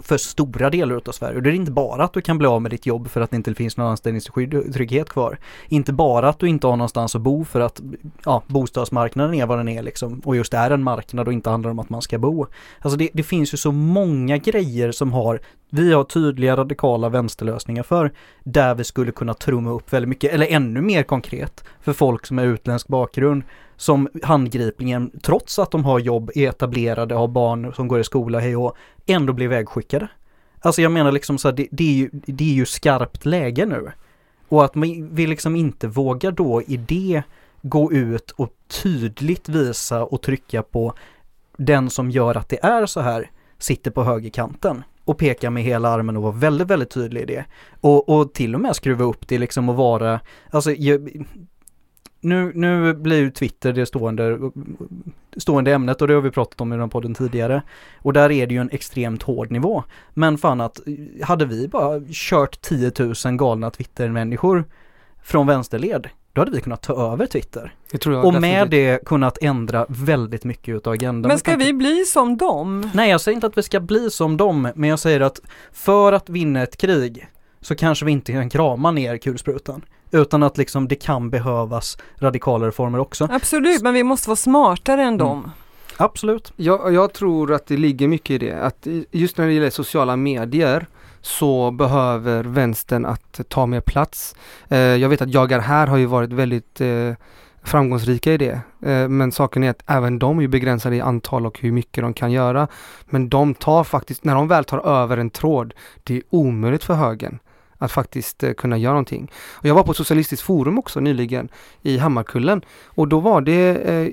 För stora delar av Sverige. Och det är inte bara att du kan bli av med ditt jobb för att det inte finns någon anställningsskydd och trygghet kvar. Inte bara att du inte har någonstans att bo för att ja, bostadsmarknaden är vad den är liksom. Och just är en marknad och inte handlar om att man ska bo. Alltså det, det finns ju så många grejer som har, vi har tydliga radikala vänsterlösningar för, där vi skulle kunna trumma upp väldigt mycket, eller ännu mer konkret, för folk som har utländsk bakgrund, som handgripligen, trots att de har jobb, är etablerade, har barn som går i skola, hej och ändå blir vägskickade. Alltså jag menar liksom så här, det, det, är ju, det är ju skarpt läge nu. Och att man, vi liksom inte vågar då i det gå ut och tydligt visa och trycka på den som gör att det är så här sitter på högerkanten och peka med hela armen och vara väldigt, väldigt tydlig i det. Och, och till och med skruva upp det liksom och vara, alltså jag, nu, nu blir ju Twitter det stående, stående ämnet och det har vi pratat om i den podden tidigare. Och där är det ju en extremt hård nivå. Men fan att, hade vi bara kört 10 000 galna Twitter-människor från vänsterled, då hade vi kunnat ta över Twitter. Det tror jag Och med definitivt. det kunnat ändra väldigt mycket utav agendan. Men ska vi bli som dem? Nej, jag säger inte att vi ska bli som dem, men jag säger att för att vinna ett krig så kanske vi inte kan krama ner kulsprutan. Utan att liksom det kan behövas radikala reformer också. Absolut, men vi måste vara smartare Mm. än dem. Absolut. Jag, jag tror att det ligger mycket i det. Att just när det gäller sociala medier så behöver vänstern att ta mer plats. Eh, jag vet att Jag är här har ju varit väldigt eh, framgångsrika i det. Eh, men saken är att även de är begränsade i antal och hur mycket de kan göra. Men de tar faktiskt, när de väl tar över en tråd, det är omöjligt för högern att faktiskt eh, kunna göra någonting. Och jag var på ett socialistiskt forum också nyligen i Hammarkullen och då var det eh,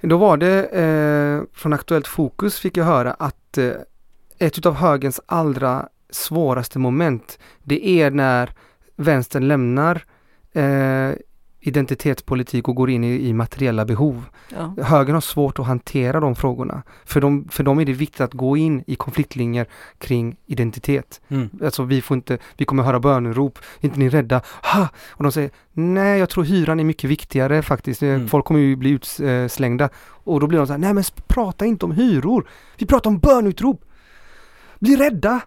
då var det eh, från Aktuellt Fokus fick jag höra att eh, ett utav högens allra svåraste moment det är när vänstern lämnar eh, identitetspolitik och går in i, i materiella behov. Ja. Högern har svårt att hantera de frågorna. För dem, för dem är det viktigt att gå in i konfliktlinjer kring identitet. Mm. Alltså vi får inte, vi kommer höra bönerop, är inte ni rädda? Ha! Och de säger, nej jag tror hyran är mycket viktigare faktiskt. Mm. Folk kommer ju bli utslängda. Och då blir de så här, nej men prata inte om hyror. Vi pratar om bönutrop. Bli rädda!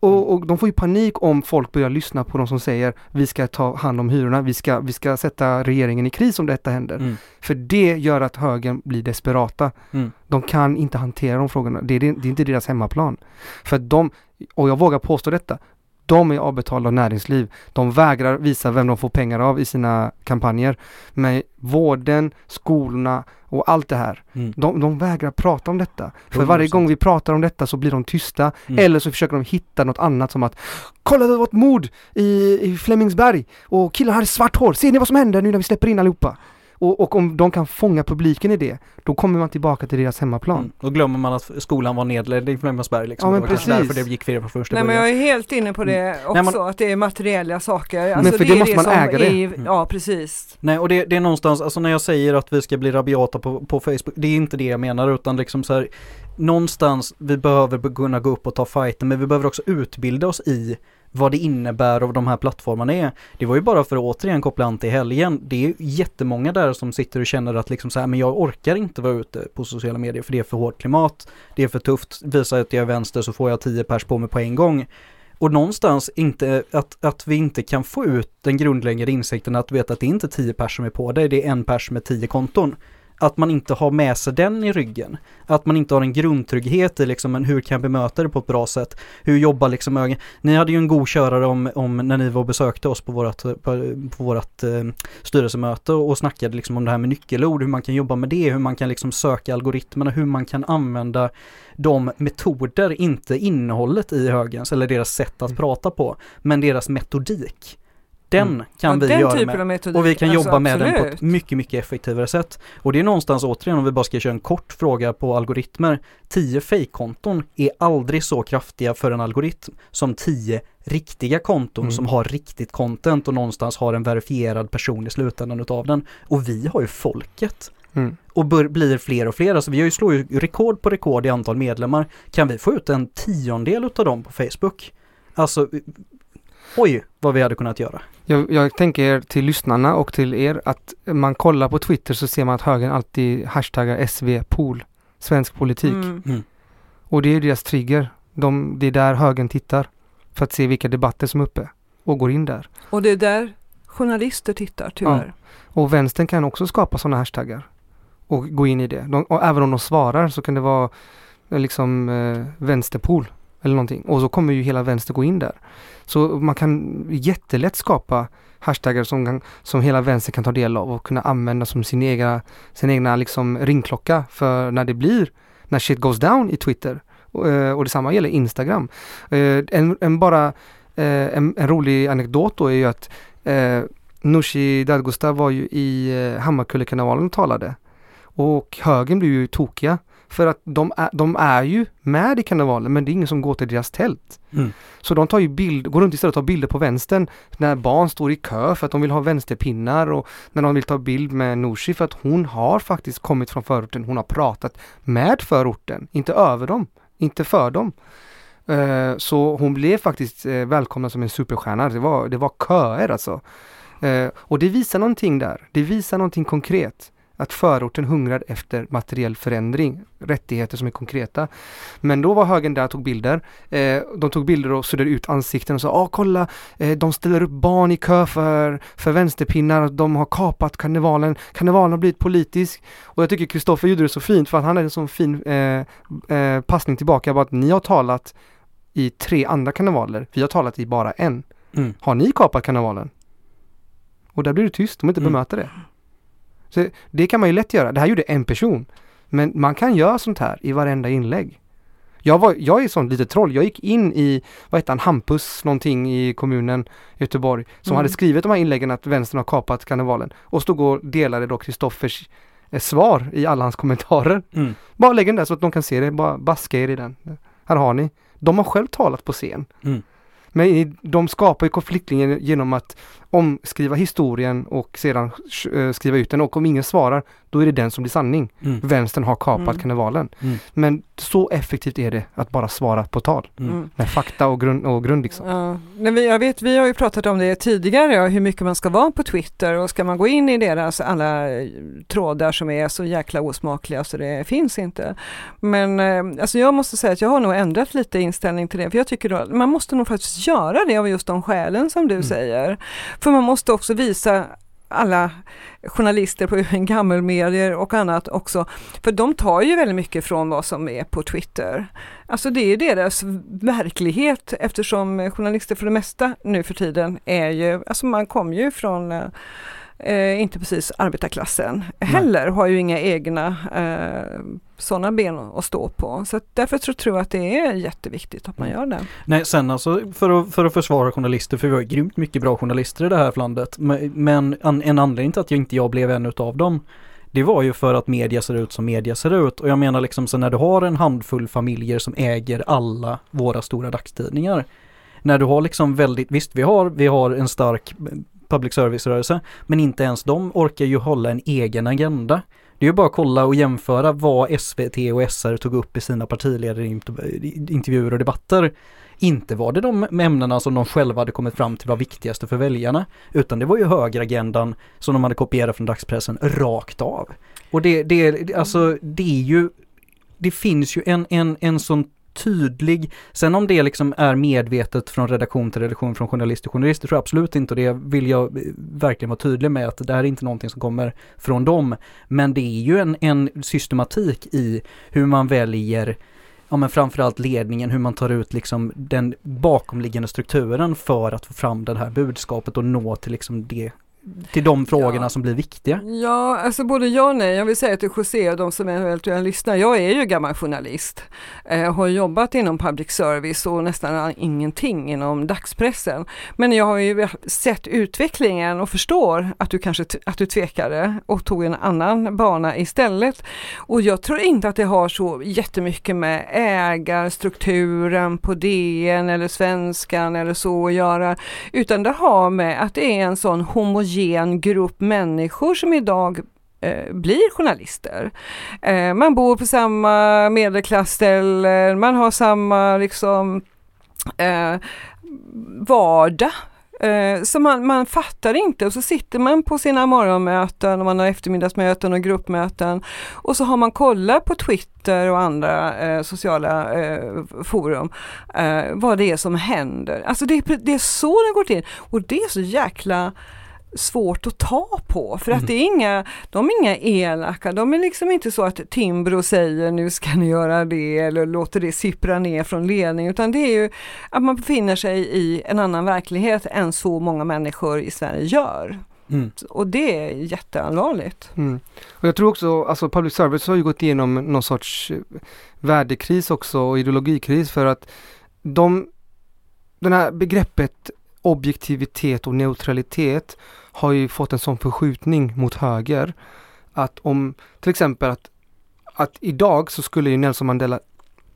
Och, och de får ju panik om folk börjar lyssna på de som säger vi ska ta hand om hyrorna, vi ska, vi ska sätta regeringen i kris om detta händer. Mm. För det gör att högern blir desperata. Mm. De kan inte hantera de frågorna. Det är, det är inte deras hemmaplan. För de, och jag vågar påstå detta, de är avbetalda av näringsliv. De vägrar visa vem de får pengar av i sina kampanjer. Men vården, skolorna och allt det här, Mm. de, de vägrar prata om detta. För 100%. varje gång vi pratar om detta så blir de tysta. Mm. Eller så försöker de hitta något annat som att Kolla det var ett mord i, i Flemingsberg och killen hade svart hår. Ser ni vad som händer nu när vi släpper in allihopa? Och, och om de kan fånga publiken i det, då kommer man tillbaka till deras hemmaplan. Mm. Då glömmer man att skolan var nedlagd i Flemingsberg liksom. Ja, men det var precis. därför det gick fel på första Nej men början. jag är helt inne på det också, Nej, men- att det är materiella saker. Alltså, för det är måste man äga det. är- Mm. Ja precis. Nej och det, det är någonstans, alltså när jag säger att vi ska bli rabiata på, på Facebook, det är inte det jag menar utan liksom så här Någonstans, vi behöver kunna gå upp och ta fighten men vi behöver också utbilda oss i vad det innebär av de här plattformarna är. Det var ju bara för att återigen koppla an till helgen. Det är jättemånga där som sitter och känner att liksom så här, men jag orkar inte vara ute på sociala medier för det är för hårt klimat. Det är för tufft. Visar att jag är vänster så får jag 10 pers på mig på en gång. Och någonstans inte, att, att vi inte kan få ut den grundläggande insikten att veta att det är inte 10 pers som är på dig, det är en pers med 10 konton. Att man inte har med sig den i ryggen. Att man inte har en grundtrygghet i liksom, men hur kan jag bemöta det på ett bra sätt? Hur jobbar liksom ögon? Ni hade ju en god körare om, om när ni var och besökte oss på vårat, på, på vårat eh, styrelsemöte och snackade liksom om det här med nyckelord, hur man kan jobba med det, hur man kan liksom söka algoritmerna, hur man kan använda de metoder, inte innehållet i högens eller deras sätt att Mm. prata på, men deras metodik. Den Mm. kan ja, vi den göra typen med. av metodik. Och vi kan alltså, jobba med den på absolut. ett mycket, mycket effektivare sätt. Och det är någonstans återigen om vi bara ska köra en kort fråga på algoritmer. 10 fejkkonton är aldrig så kraftiga för en algoritm som 10 riktiga konton Mm. som har riktigt content och någonstans har en verifierad person i slutändan utav den. Och vi har ju folket. Mm. Och bör, blir fler och fler. Alltså vi har ju slår ju rekord på rekord i antal medlemmar. Kan vi få ut en tiondel utav dem på Facebook? Alltså, oj vad vi hade kunnat göra. Jag, jag tänker till lyssnarna och till er att man kollar på Twitter så ser man att högern alltid hashtaggar SV-pool, svensk politik. Mm. Och det är deras trigger. De, det är där högern tittar för att se vilka debatter som är uppe och går in där. Och det är där journalister tittar tyvärr. Och vänstern kan också skapa sådana hashtaggar och gå in i det. De, och även om de svarar så kan det vara eh, liksom eh, vänsterpool eller någonting. Och så kommer ju hela vänster gå in där. Så man kan jättelätt skapa hashtaggar som, kan, som hela vänster kan ta del av och kunna använda som sin egna, sin egna liksom ringklocka för när det blir, när shit goes down i Twitter. Och, eh, och detsamma gäller Instagram. Eh, en, en bara, eh, en, en rolig anekdot då är ju att eh, Nooshi Dadgostar var ju i Hammarkullekarnevalen och talade. Och högern blev ju tokiga. För att de är, de är ju med i karnevalen men det är ingen som går till deras tält. Mm. Så de tar ju bild, går runt istället och tar bilder på vänstern när barn står i kö för att de vill ha vänsterpinnar och när de vill ta bild med Nooshi för att hon har faktiskt kommit från förorten. Hon har pratat med förorten, inte över dem, inte för dem. Eh, så hon blev faktiskt eh, välkomnad som en superstjärna. Det var, det var köer alltså. Eh, och det visar någonting där. Det visar någonting konkret. Att förorten hungrar efter materiell förändring, rättigheter som är konkreta. Men då var högern där och tog bilder. Eh, de tog bilder och suddade ut ansikten och sa ah, kolla, eh, de ställer upp barn i kö för, för vänsterpinnar, de har kapat karnevalen, karnevalen har blivit politisk. Och jag tycker Kristoffer gjorde det så fint för att han hade en sån fin eh, eh, passning tillbaka, bara att ni har talat i tre andra karnevaler, vi har talat i bara en. Mm. Har ni kapat karnevalen? Och där blir det tyst, de inte Mm. bemöter det. Så det kan man ju lätt göra. Det här gjorde en person. Men man kan göra sånt här i varenda inlägg. Jag, var, jag är sånt litet troll. Jag gick in i, vad heter han, Hampus någonting i kommunen Göteborg som Mm. hade skrivit de här inläggen att vänstern har kapat karnevalen och stod och delade då Kristoffers eh, svar i alla hans kommentarer. Mm. Bara lägg den där så att de kan se det, bara baska er i den. Här har ni. De har själv talat på scen. Mm. Men de skapar ju konfliktlinjen genom att omskriva historien och sedan eh, skriva ut den och om ingen svarar då är det den som blir sanning. Mm. Vänstern har kapat Mm. karnevalen. Mm. Men så effektivt är det att bara svara på tal. Mm. Mm. Med fakta och grund, och grund liksom. Ja, nej, vi, jag vet, vi har ju pratat om det tidigare, hur mycket man ska vara på Twitter och ska man gå in i deras alla eh, trådar som är så jäkla osmakliga så det finns inte. Men eh, alltså jag måste säga att jag har nog ändrat lite inställning till det, för jag tycker då, man måste nog faktiskt göra det av just de skälen som du Mm. säger. För man måste också visa alla journalister på gammelmedier och annat också. För de tar ju väldigt mycket från vad som är på Twitter. Alltså det är deras verklighet eftersom journalister för det mesta nu för tiden är ju, alltså man kommer ju från eh, eh, inte precis arbetarklassen heller, har ju inga egna eh, sådana ben att stå på. Så därför tror jag att det är jätteviktigt att man Mm. gör det. Nej, sen alltså för att, för att försvara journalister, för vi har grymt mycket bra journalister i det här landet. Men, an, en anledning till att jag inte jag blev en utav dem, det var ju för att media ser ut som media ser ut. Och jag menar liksom så när du har en handfull familjer som äger alla våra stora dagstidningar. När du har liksom väldigt, visst vi har, vi har en stark public service-rörelse, men inte ens de orkar ju hålla en egen agenda. Det är ju bara att kolla och jämföra vad SVT och SR tog upp i sina partiledarintervjuer och debatter. Inte var det de ämnena som de själva hade kommit fram till var viktigaste för väljarna, utan det var ju högeragendan som de hade kopierat från dagspressen rakt av. Och det, det, alltså, det är ju, det finns ju en, en, en sån tydlig, sen om det liksom är medvetet från redaktion till redaktion, från journalist till journalist, det tror jag absolut inte och det vill jag eh, verkligen vara tydlig med att det här är inte någonting som kommer från dem. Men det är ju en, en systematik i hur man väljer ja men framförallt ledningen, hur man tar ut liksom den bakomliggande strukturen för att få fram det här budskapet och nå till liksom det, till de frågorna Ja. som blir viktiga. Ja, alltså både ja och nej. Jag vill säga till José och de som eventuellt lyssnar, jag är ju gammal journalist. Eh, har jobbat inom public service och nästan ingenting inom dagspressen. Men jag har ju sett utvecklingen och förstår att du kanske att du tvekade och tog en annan bana istället. Och jag tror inte att det har så jättemycket med ägarstrukturen på DN eller Svenskan eller så att göra. Utan det har med att det är en sån homogen grupp människor som idag eh, blir journalister. Eh, man bor på samma medelklassställen, man har samma liksom eh, vardag. Eh, så man, man fattar inte och så sitter man på sina morgonmöten och man har eftermiddagsmöten och gruppmöten och så har man kollat på Twitter och andra eh, sociala eh, forum eh, vad det är som händer. Alltså det, det är så det går till och det är så jäkla svårt att ta på för att Mm. det är inga, de är inga elaka, de är liksom inte så att Timbro säger nu ska ni göra det eller låter det sippra ner från ledning utan det är ju att man befinner sig i en annan verklighet än så många människor i Sverige gör. Mm. Och det är jätteallvarligt. Mm. Och jag tror också, alltså public service har ju gått igenom någon sorts eh, värdekris också och ideologikris för att de, den här begreppet objektivitet och neutralitet har ju fått en sån förskjutning mot höger att om till exempel att, att idag så skulle ju Nelson Mandela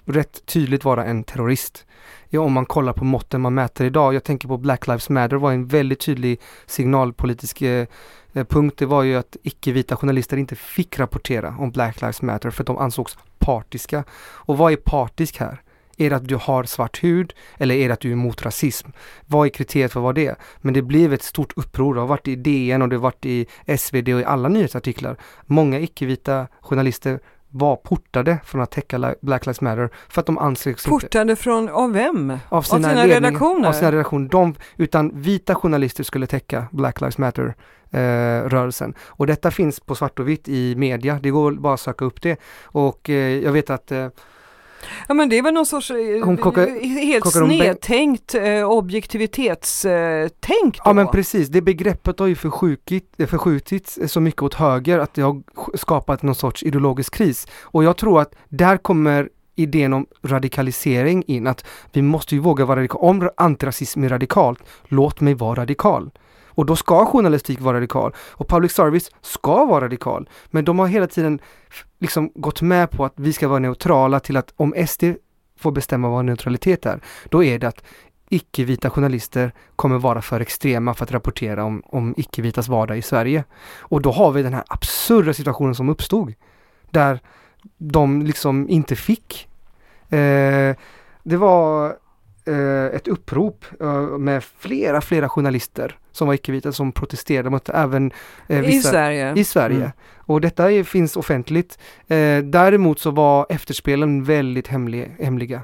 rätt tydligt vara en terrorist. Ja, om man kollar på måtten man mäter idag. Jag tänker på Black Lives Matter var en väldigt tydlig signalpolitisk eh, punkt. Det var ju att icke-vita journalister inte fick rapportera om Black Lives Matter för att de ansågs partiska. Och vad är partisk här? Är det att du har svart hud eller är det att du är emot rasism? Vad är kriteriet för vad det är? Men det blev ett stort uppror. Det har varit i DN och det har varit i SvD och i alla nyhetsartiklar. Många icke-vita journalister var portade från att täcka Black Lives Matter för att de ansågs Portade från, av vem? Av sina, av sina ledning, redaktioner? Av sina redaktioner. De, utan vita journalister skulle täcka Black Lives Matter eh, rörelsen. Och detta finns på svart och vitt i media. Det går bara att söka upp det. Och eh, jag vet att eh, Ja men det är väl någon sorts eh, Hon kokar- helt kokar snedtänkt eh, objektivitetstänk då. Ja men precis, det begreppet har ju förskjutit, eh, förskjutits så mycket åt höger att det har sk- skapat någon sorts ideologisk kris. Och jag tror att där kommer idén om radikalisering in, att vi måste ju våga vara radikala. Om antirasism är radikalt, låt mig vara radikal. Och då ska journalistik vara radikal och public service ska vara radikal. Men de har hela tiden liksom gått med på att vi ska vara neutrala till att om SD får bestämma vad neutralitet är, då är det att icke-vita journalister kommer vara för extrema för att rapportera om, om icke-vitas vardag i Sverige. Och då har vi den här absurda situationen som uppstod. Där de liksom inte fick. Eh, det var eh, ett upprop eh, med flera, flera journalister som var icke-vita som protesterade mot även eh, I vissa Sverige. i Sverige. Mm. Och detta är, finns offentligt. Eh, däremot så var efterspelen väldigt hemlig, hemliga.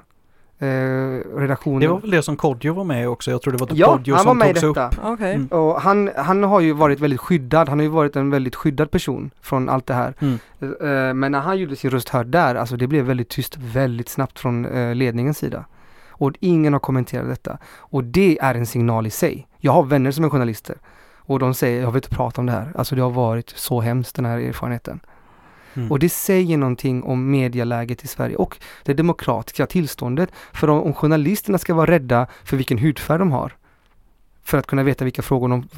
Eh, redaktionen. Det var väl det som Kodjo var med i också. Jag tror det var ja, Kodjo som med i togs upp. Okej. Mm. Och han, han har ju varit väldigt skyddad, han har ju varit en väldigt skyddad person från allt det här. Mm. Eh, men när han gjorde sin röst hörd där, alltså det blev väldigt tyst väldigt snabbt från eh, ledningens sida. Och ingen har kommenterat detta. Och det är en signal i sig. Jag har vänner som är journalister och de säger, jag vill inte prata om det här. Alltså det har varit så hemskt den här erfarenheten. Mm. Och det säger någonting om medieläget i Sverige och det demokratiska tillståndet. För om, om journalisterna ska vara rädda för vilken hudfärg de har, för att kunna veta vilka frågor de,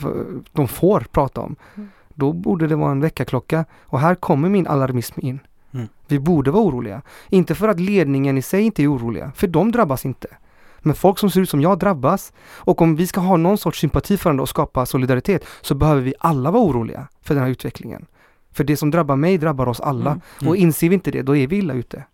de får prata om, Mm. då borde det vara en väckarklocka. Och här kommer min alarmism in. Mm. Vi borde vara oroliga. Inte för att ledningen i sig inte är oroliga, för de drabbas inte. Men folk som ser ut som jag drabbas. Och om vi ska ha någon sorts sympati för varandra och skapa solidaritet så behöver vi alla vara oroliga för den här utvecklingen. För det som drabbar mig drabbar oss alla. Mm. Och inser vi inte det, då är vi illa ute.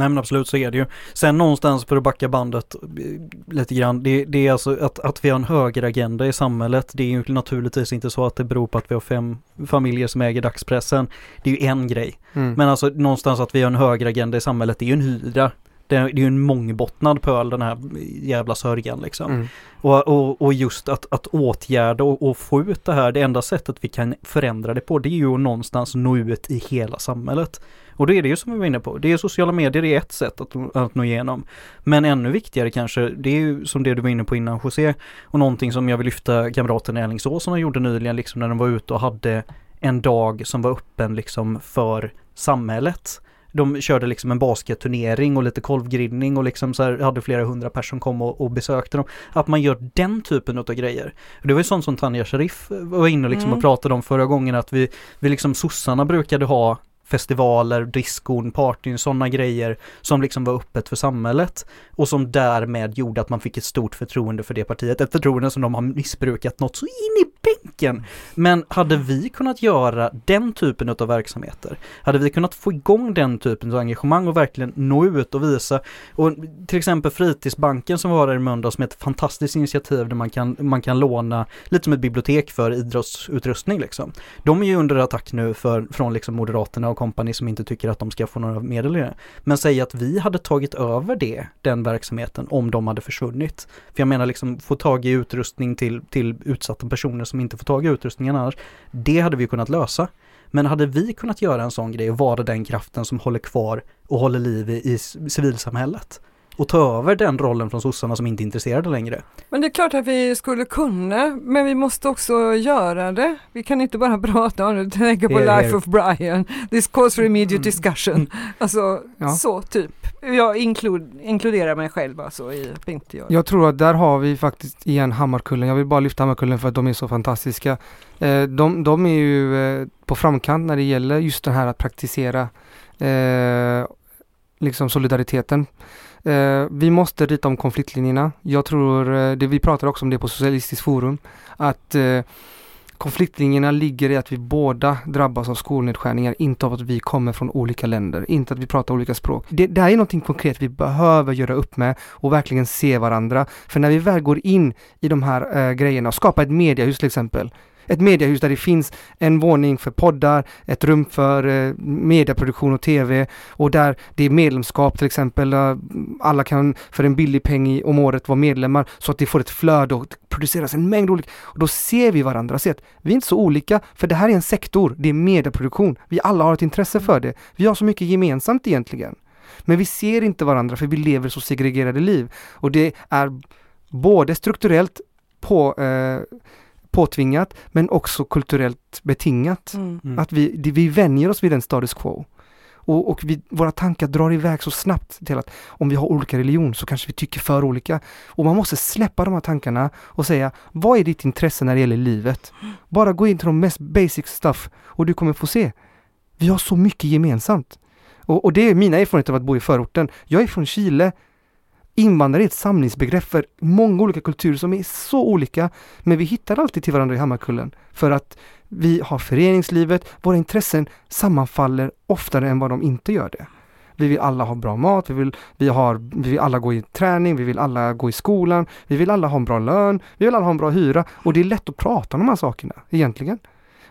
Nej men absolut så är det ju. Sen någonstans för att backa bandet eh, lite grann. Det, det är alltså att, att vi har en högeragenda i samhället. Det är ju naturligtvis inte så att det beror på att vi har fem familjer som äger dagspressen. Det är ju en grej. Mm. Men alltså någonstans att vi har en högeragenda i samhället, det är ju en hydra. Det är det är ju en mångbottnad pöl den här jävla sörjan liksom. Mm. Och, och, och just att, att åtgärda och, och få ut det här, det enda sättet vi kan förändra det på det är ju att någonstans nå ut i hela samhället. Och då är det ju som vi var inne på, det är sociala medier det är ett sätt att, att nå igenom. Men ännu viktigare kanske, det är ju som det du var inne på innan José, och någonting som jag vill lyfta kamraten i Alingsås som de gjorde nyligen, liksom när de var ute och hade en dag som var öppen liksom för samhället. De körde liksom en basketturnering och lite kolvgrillning och liksom så här hade flera hundra personer som kom och, och besökte dem. Att man gör den typen av grejer. Det var ju sånt som Tanja Sharif var inne liksom Mm. och pratade om förra gången att vi, vi liksom sossarna brukade ha festivaler, diskon, partyn, sådana grejer som liksom var öppet för samhället och som därmed gjorde att man fick ett stort förtroende för det partiet. Ett förtroende som de har missbrukat något så in i bänken. Men hade vi kunnat göra den typen av verksamheter, hade vi kunnat få igång den typen av engagemang och verkligen nå ut och visa, och till exempel Fritidsbanken som var där i måndags med ett fantastiskt initiativ där man kan, man kan låna lite som ett bibliotek för idrottsutrustning liksom. De är ju under attack nu för, från liksom Moderaterna och company som inte tycker att de ska få några medel i det. Men säg att vi hade tagit över det, den verksamheten, om de hade försvunnit. För jag menar liksom få tag i utrustning till, till utsatta personer som inte får tag i utrustningen annars. Det hade vi kunnat lösa. Men hade vi kunnat göra en sån grej och vara den kraften som håller kvar och håller liv i, i civilsamhället? Och ta över den rollen från sossarna som inte är intresserade längre. Men det är klart att vi skulle kunna, men vi måste också göra det. Vi kan inte bara prata om det, tänka på Life of Brian, this calls for immediate Mm. discussion. Alltså Ja. så typ. Jag inklud, inkluderar mig själv alltså i inte göra. Jag tror att där har vi faktiskt igen Hammarkullen. Jag vill bara lyfta Hammarkullen för att de är så fantastiska. Eh, de, de är ju eh, på framkant när det gäller just det här att praktisera eh, liksom solidariteten. Eh, vi måste rita om konfliktlinjerna. Jag tror, eh, det, vi pratar också om det på Socialistiskt forum, att eh, konfliktlinjerna ligger i att vi båda drabbas av skolnedskärningar, inte av att vi kommer från olika länder, inte att vi pratar olika språk. Det, det här är någonting konkret vi behöver göra upp med och verkligen se varandra. För när vi väl går in i de här eh, grejerna och skapar ett mediehus till exempel, ett mediehus där det finns en våning för poddar, ett rum för eh, medieproduktion och tv och där det är medlemskap till exempel. Alla kan för en billig peng om året vara medlemmar så att det får ett flöde och produceras en mängd olika. Och då ser vi varandra, ser att vi är inte så olika för det här är en sektor, det är medieproduktion. Vi alla har ett intresse för det. Vi har så mycket gemensamt egentligen. Men vi ser inte varandra för vi lever så segregerade liv. Och det är både strukturellt på eh, påtvingat men också kulturellt betingat. Mm. mm. Att vi, vi vänjer oss vid en status quo. Och, och vi, våra tankar drar iväg så snabbt till att om vi har olika religion så kanske vi tycker för olika. Och man måste släppa de här tankarna och säga vad är ditt intresse när det gäller livet? Bara gå in till de mest basic stuff och du kommer få se. Vi har så mycket gemensamt. Och, och det är mina erfarenheter av att bo i förorten. Jag är från Chile, Invandrare är ett samlingsbegrepp för många olika kulturer som är så olika, men vi hittar alltid till varandra i Hammarkullen för att vi har föreningslivet, våra intressen sammanfaller oftare än vad de inte gör det. Vi vill alla ha bra mat, vi vill, vi, har, vi vill alla gå i träning, vi vill alla gå i skolan, vi vill alla ha en bra lön, vi vill alla ha en bra hyra och det är lätt att prata om de här sakerna egentligen.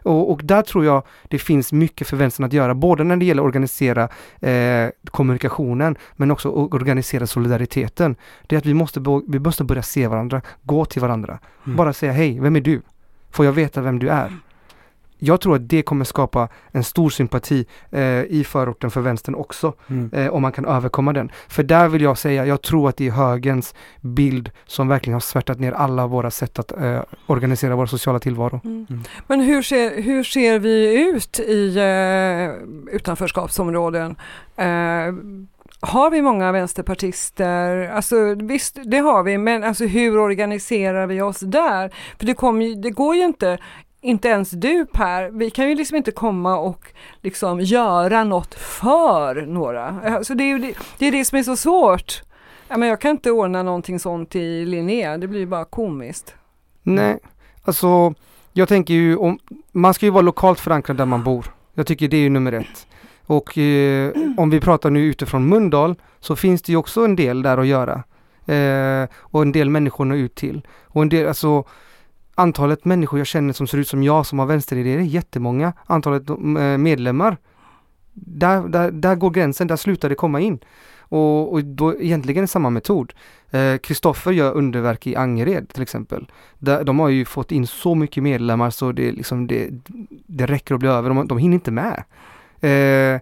Och, och, där tror jag det finns mycket för vänstern att göra, både när det gäller att organisera eh, kommunikationen, men också att organisera solidariteten. Det är att vi måste, vi måste börja se varandra, gå till varandra. Mm. Bara säga hej, vem är du? Får jag veta vem du är? Jag tror att det kommer skapa en stor sympati eh, i förorten för vänstern också, mm. eh, om man kan överkomma den. För där vill jag säga, jag tror att det är högens bild som verkligen har svärtat ner alla våra sätt att eh, organisera vår sociala tillvaro. Mm. Mm. Men hur ser, hur ser vi ut i eh, utanförskapsområden? Eh, har vi många vänsterpartister? Alltså visst, det har vi, men alltså hur organiserar vi oss där? För det, kom, det går ju inte inte ens du Per, vi kan ju liksom inte komma och liksom göra något för några. Alltså det, är ju det, det, är det som är så svårt. Ja, men jag kan inte ordna någonting sånt i Linnea, det blir bara komiskt. Nej, alltså jag tänker ju om, man ska ju vara lokalt förankrad där man bor. Jag tycker det är ju nummer ett. Och eh, om vi pratar nu utifrån Mundal så finns det ju också en del där att göra. Eh, och en del människor nå ut till. Och en del, alltså antalet människor jag känner som ser ut som jag som har vänsteridéer är jättemånga. Antalet eh, medlemmar, där, där, där går gränsen, där slutar det komma in. Och, och då egentligen samma metod. Eh, Kristoffer eh, gör underverk i Angered till exempel. Där, de har ju fått in så mycket medlemmar så det, liksom, det, det räcker att bli över, de, de hinner inte med. Eh,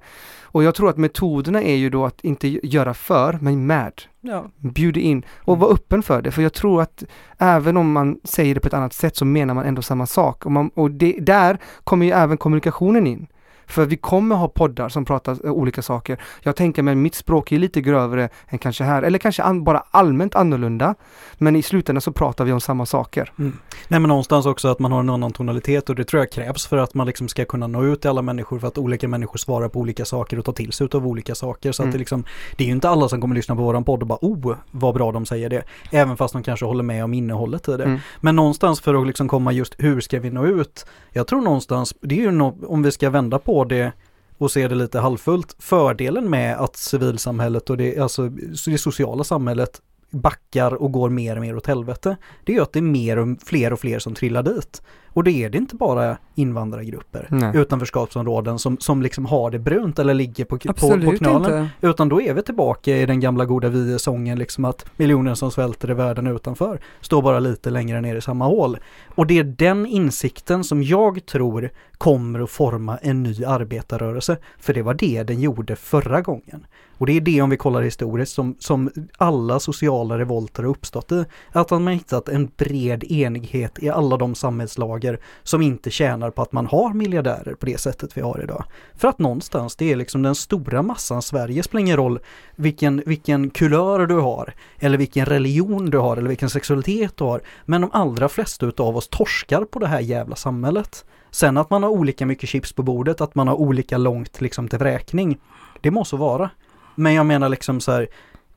och jag tror att metoderna är ju då att inte göra för, men med. Ja. Bjuda in och mm. vara öppen för det. För jag tror att även om man säger det på ett annat sätt så menar man ändå samma sak. Och, man, och det, där kommer ju även kommunikationen in. För vi kommer ha poddar som pratar uh, olika saker. Jag tänker mig mitt språk är lite grövre än kanske här, eller kanske an bara allmänt annorlunda. Men i slutändan så pratar vi om samma saker. Mm. Nej men någonstans också att man har en annan tonalitet och det tror jag krävs för att man liksom ska kunna nå ut till alla människor för att olika människor svarar på olika saker och tar till sig av olika saker. Så mm. att det liksom, det är ju inte alla som kommer lyssna på våran podd och bara oh vad bra de säger det. Även fast de kanske håller med om innehållet i det. Mm. Men någonstans för att liksom komma just hur ska vi nå ut? Jag tror någonstans, det är ju no om vi ska vända på det och se det lite halvfullt. Fördelen med att civilsamhället och det, alltså det sociala samhället backar och går mer och mer åt helvete. Det är ju att det är mer och fler och fler som trillar dit. Och det är det inte bara invandrargrupper, Nej. utanförskapsområden som, som liksom har det brunt eller ligger på, på, på knölen. Inte. Utan då är vi tillbaka i den gamla goda vi-sången liksom att miljoner som svälter i världen utanför står bara lite längre ner i samma hål. Och det är den insikten som jag tror kommer att forma en ny arbetarrörelse. För det var det den gjorde förra gången. Och det är det om vi kollar historiskt som, som alla sociala revolter har uppstått i. Att man hittat en bred enighet i alla de samhällslager som inte tjänar på att man har miljardärer på det sättet vi har idag. För att någonstans, det är liksom den stora massan Sverige spelar ingen roll vilken, vilken kulör du har, eller vilken religion du har, eller vilken sexualitet du har. Men de allra flesta utav oss torskar på det här jävla samhället. Sen att man har olika mycket chips på bordet, att man har olika långt liksom till vräkning, det måste vara. Men jag menar liksom så här,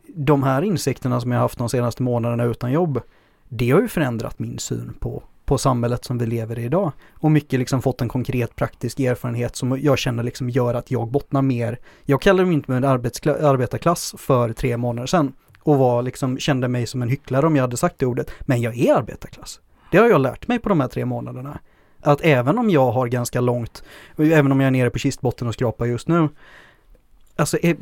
de här insikterna som jag haft de senaste månaderna utan jobb, det har ju förändrat min syn på på samhället som vi lever i idag. Och mycket liksom fått en konkret praktisk erfarenhet som jag känner liksom gör att jag bottnar mer. Jag kallade mig inte med en arbetarklass för tre månader sedan och var liksom, kände mig som en hycklare om jag hade sagt det ordet. Men jag är arbetarklass. Det har jag lärt mig på de här tre månaderna. Att även om jag har ganska långt, även om jag är nere på kistbotten och skrapar just nu, alltså eh,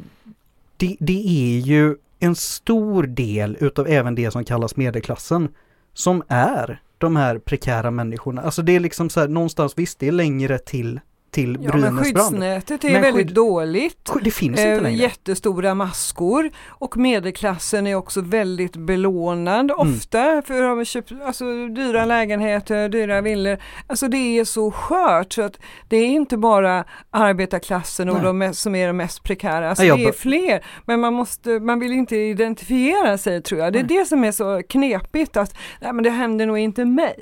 det, det är ju en stor del utav även det som kallas medelklassen som är de här prekära människorna. Alltså det är liksom så här, någonstans visst det är längre till till ja, men skyddsnätet är men väldigt skydd... dåligt. Det finns inte eh, längre. Jättestora maskor och medelklassen är också väldigt belånad mm. ofta för de har köpt alltså, dyra lägenheter, dyra villor. Alltså det är så skört så att det är inte bara arbetarklassen och de mest, som är de mest prekära. Alltså, det är fler men man, måste, man vill inte identifiera sig tror jag. Det är nej. det som är så knepigt att nej, men det händer nog inte mig.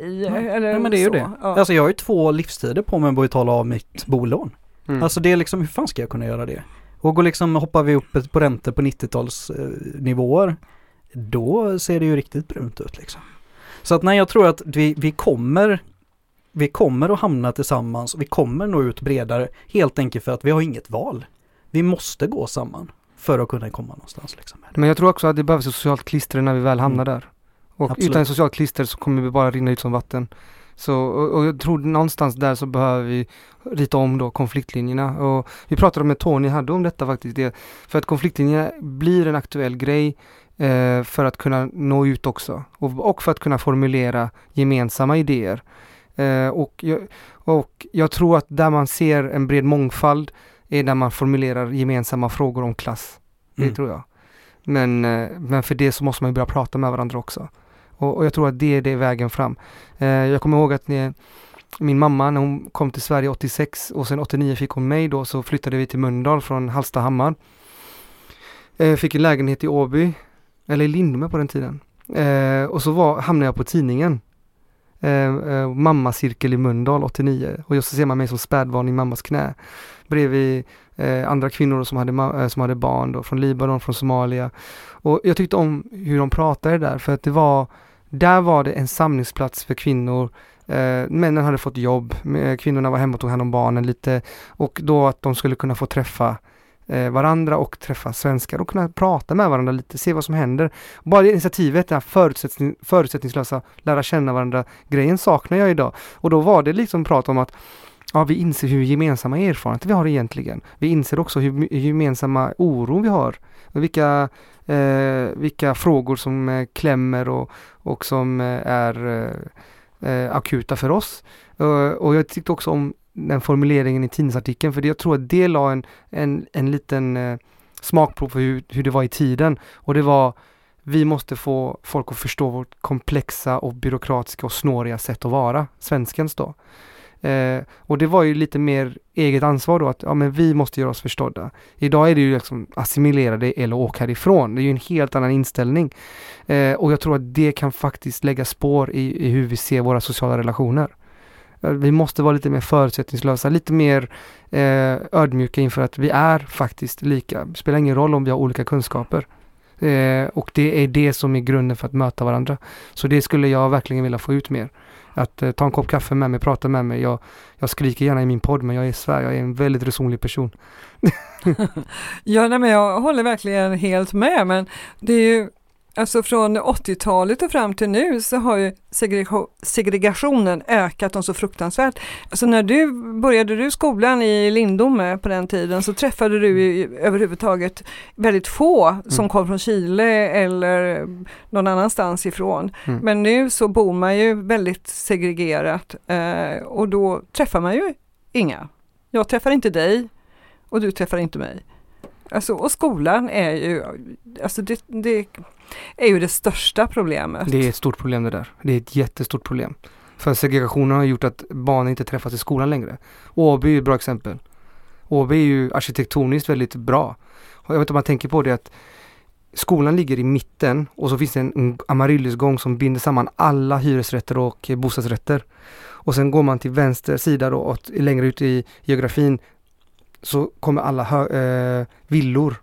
Eller ja, men det är ju det. Ja. Alltså jag har ju två livstider på mig att betala av mitt bolån. Mm. Alltså det är liksom, hur fan ska jag kunna göra det? Och går liksom, hoppar vi upp på räntor på 90-talsnivåer, eh, då ser det ju riktigt brunt ut liksom. Så att nej, jag tror att vi, vi kommer vi kommer att hamna tillsammans, vi kommer nå ut bredare, helt enkelt för att vi har inget val. Vi måste gå samman för att kunna komma någonstans. Liksom. Men jag tror också att det behövs socialt klister när vi väl hamnar mm. där. Och Absolut. utan socialt klister så kommer vi bara rinna ut som vatten. Så, och, och, jag tror någonstans där så behöver vi rita om då konfliktlinjerna. Och vi pratade med Tony hade om detta faktiskt. Det, för att konfliktlinjerna blir en aktuell grej eh, för att kunna nå ut också. Och, och för att kunna formulera gemensamma idéer. Eh, och, jag, och jag tror att där man ser en bred mångfald är där man formulerar gemensamma frågor om klass. Det mm. tror jag. Men, eh, men för det så måste man börja prata med varandra också. Och, och, jag tror att det är vägen fram. Eh, jag kommer ihåg att ni, min mamma när hon kom till Sverige 86 och sen 89 fick hon mig då så flyttade vi till Mölndal från Hallstahammar. Eh, fick en lägenhet i Åby, eller i Lindome på den tiden. Eh, och så var, hamnade jag på tidningen. Eh, eh, mammacirkel i Mölndal 89 och just så ser man mig som spädbarn i mammas knä. Bredvid eh, andra kvinnor som hade, eh, som hade barn då, från Libanon, från Somalia. Och jag tyckte om hur de pratade där för att det var där var det en samlingsplats för kvinnor. Eh, männen hade fått jobb, eh, kvinnorna var hemma och tog hand om barnen lite och då att de skulle kunna få träffa eh, varandra och träffa svenskar och kunna prata med varandra lite, se vad som händer. Bara det initiativet, det här förutsättning, förutsättningslösa lära känna varandra grejen saknar jag idag. Och då var det liksom prat om att ja, vi inser hur gemensamma erfarenheter vi har egentligen. Vi inser också hur, hur gemensamma oro vi har. Vilka eh, vilka frågor som eh, klämmer och, och som eh, är eh, eh akuta för oss. Eh, och jag tyckte också om den formuleringen i tidningsartikeln för det, jag tror att det la en, en, en liten eh, smakprov på hur, hur det var i tiden och det var vi måste få folk att förstå vårt komplexa och byråkratiska och snåriga sätt att vara, svenskens då. Eh, och det var ju lite mer eget ansvar då att ja, men vi måste göra oss förstådda. Idag är det ju liksom assimilera det eller åka härifrån. Det är ju en helt annan inställning. Eh, och jag tror att det kan faktiskt lägga spår i, i hur vi ser våra sociala relationer. Eh, vi måste vara lite mer förutsättningslösa, lite mer eh, ödmjuka inför att vi är faktiskt lika. Det spelar ingen roll om vi har olika kunskaper. Eh, och det är det som är grunden för att möta varandra. Så det skulle jag verkligen vilja få ut mer. Att eh, ta en kopp kaffe med mig, prata med mig. Jag, jag skriker gärna i min podd men jag är svär, jag är en väldigt resonlig person. ja, nej, men jag håller verkligen helt med men det är ju Alltså från 80-talet och fram till nu så har ju segregationen ökat så fruktansvärt. Alltså när du började du skolan i Lindome på den tiden så träffade du överhuvudtaget väldigt få som mm. kom från Chile eller någon annanstans ifrån. Mm. Men nu så bor man ju väldigt segregerat eh, och då träffar man ju inga. Jag träffar inte dig och du träffar inte mig. Alltså, och skolan är ju, alltså det, det är ju det största problemet. Det är ett stort problem det där. Det är ett jättestort problem. För segregationen har gjort att barnen inte träffas i skolan längre. Åby är ett bra exempel. Åby är ju arkitektoniskt väldigt bra. Och jag vet inte om man tänker på det att skolan ligger i mitten och så finns det en Amaryllisgång som binder samman alla hyresrätter och bostadsrätter. Och sen går man till vänster sida då och längre ut i geografin så kommer alla eh, villor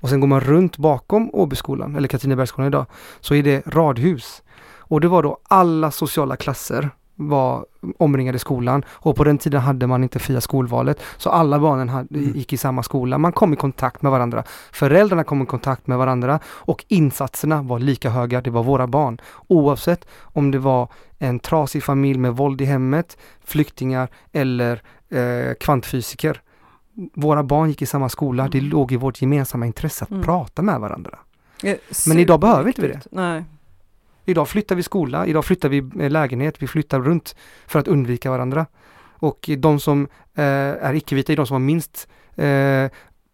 och sen går man runt bakom Åbyskolan, eller Katrinebergsskolan idag, så är det radhus. Och det var då alla sociala klasser var omringade skolan och på den tiden hade man inte fria skolvalet. Så alla barnen hade, Mm. gick i samma skola. Man kom i kontakt med varandra. Föräldrarna kom i kontakt med varandra och insatserna var lika höga. Det var våra barn. Oavsett om det var en trasig familj med våld i hemmet, flyktingar eller eh, kvantfysiker. Våra barn gick i samma skola. Det Mm. låg i vårt gemensamma intresse att Mm. prata med varandra. Det är Men idag behöver inte vi superviktigt. Nej. Idag flyttar vi skola, idag flyttar vi eh, lägenhet, vi flyttar runt för att undvika varandra. Och de som eh, är icke-vita är de som har minst eh,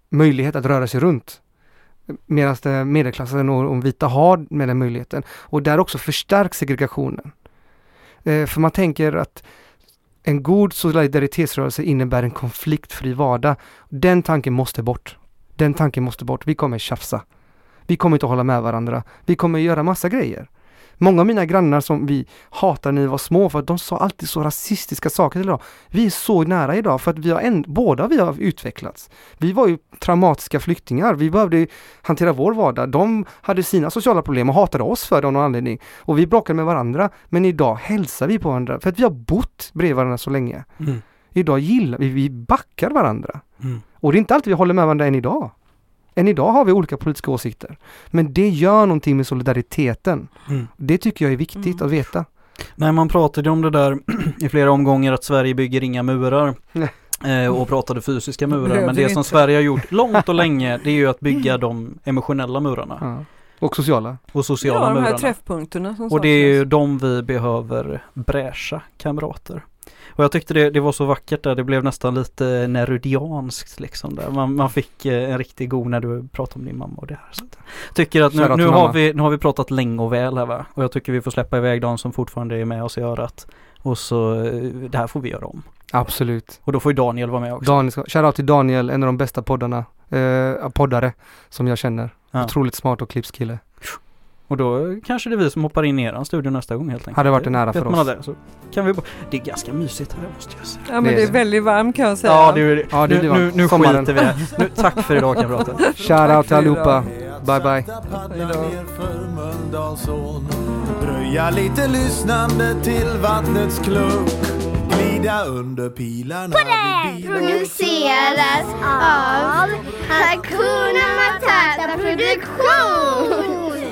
möjlighet att röra sig runt. Medan det medelklassen och de vita har med den möjligheten. Och där också förstärks segregationen. Eh, för man tänker att en god solidaritetsrörelse innebär en konfliktfri vardag. Den tanken måste bort. Den tanken måste bort. Vi kommer tjafsa. Vi kommer inte hålla med varandra. Vi kommer göra massa grejer. Många av mina grannar som vi hatade när vi var små för att de sa alltid så rasistiska saker till idag. Vi är så nära idag för att vi har en, båda vi har utvecklats. Vi var ju traumatiska flyktingar. Vi behövde hantera vår vardag. De hade sina sociala problem och hatade oss för det av någon anledning. Och vi bråkade med varandra. Men idag hälsar vi på varandra för att vi har bott bredvid varandra så länge. Mm. Idag gillar vi, vi backar varandra. Mm. Och det är inte alltid vi håller med varandra än idag. Än idag har vi olika politiska åsikter. Men det gör någonting med solidariteten. Mm. Det tycker jag är viktigt Mm. att veta. Nej, man pratade om det där i flera omgångar att Sverige bygger inga murar. Nej. Eh, och pratade fysiska murar. Men det som inte. Sverige har gjort långt och länge det är ju att bygga de emotionella murarna. Ja. Och sociala. Och sociala Ja, de här murarna. träffpunkterna som Och det är ju de vi behöver bräscha kamrater. Och jag tyckte det, det var så vackert där, det blev nästan lite nerudianskt liksom där. Man, man fick eh, en riktigt god när du pratade om din mamma och det här. Så tycker att nu, nu, har vi, nu har vi pratat länge och väl här va. Och jag tycker vi får släppa iväg de som fortfarande är med oss i örat. Och så, eh, det här får vi göra om. Absolut. Och då får ju Daniel vara med också. Daniel, shoutout till Daniel, en av de bästa poddarna, eh, poddare som jag känner. Ja. Otroligt smart och klippskille. Och då kanske det är vi som hoppar in i eran studio nästa gång helt enkelt. Hade varit en ära för man oss. aldrig, så kan vi, det är ganska mysigt här måste jag säga. Ja men det är det är det. väldigt varmt kan jag säga. Ja, det är det. Ja, det nu, blir nu, nu Sommaren. skiter vi det. Nu, Tack för idag kamrater. Shoutout till allihopa. Bye bye. Dröja lite lyssnande till vattnets klunk Glida under pilarna vid produceras av Hakuna Matata Produktion.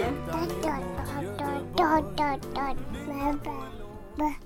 dot dot dot. Bye bye. bye.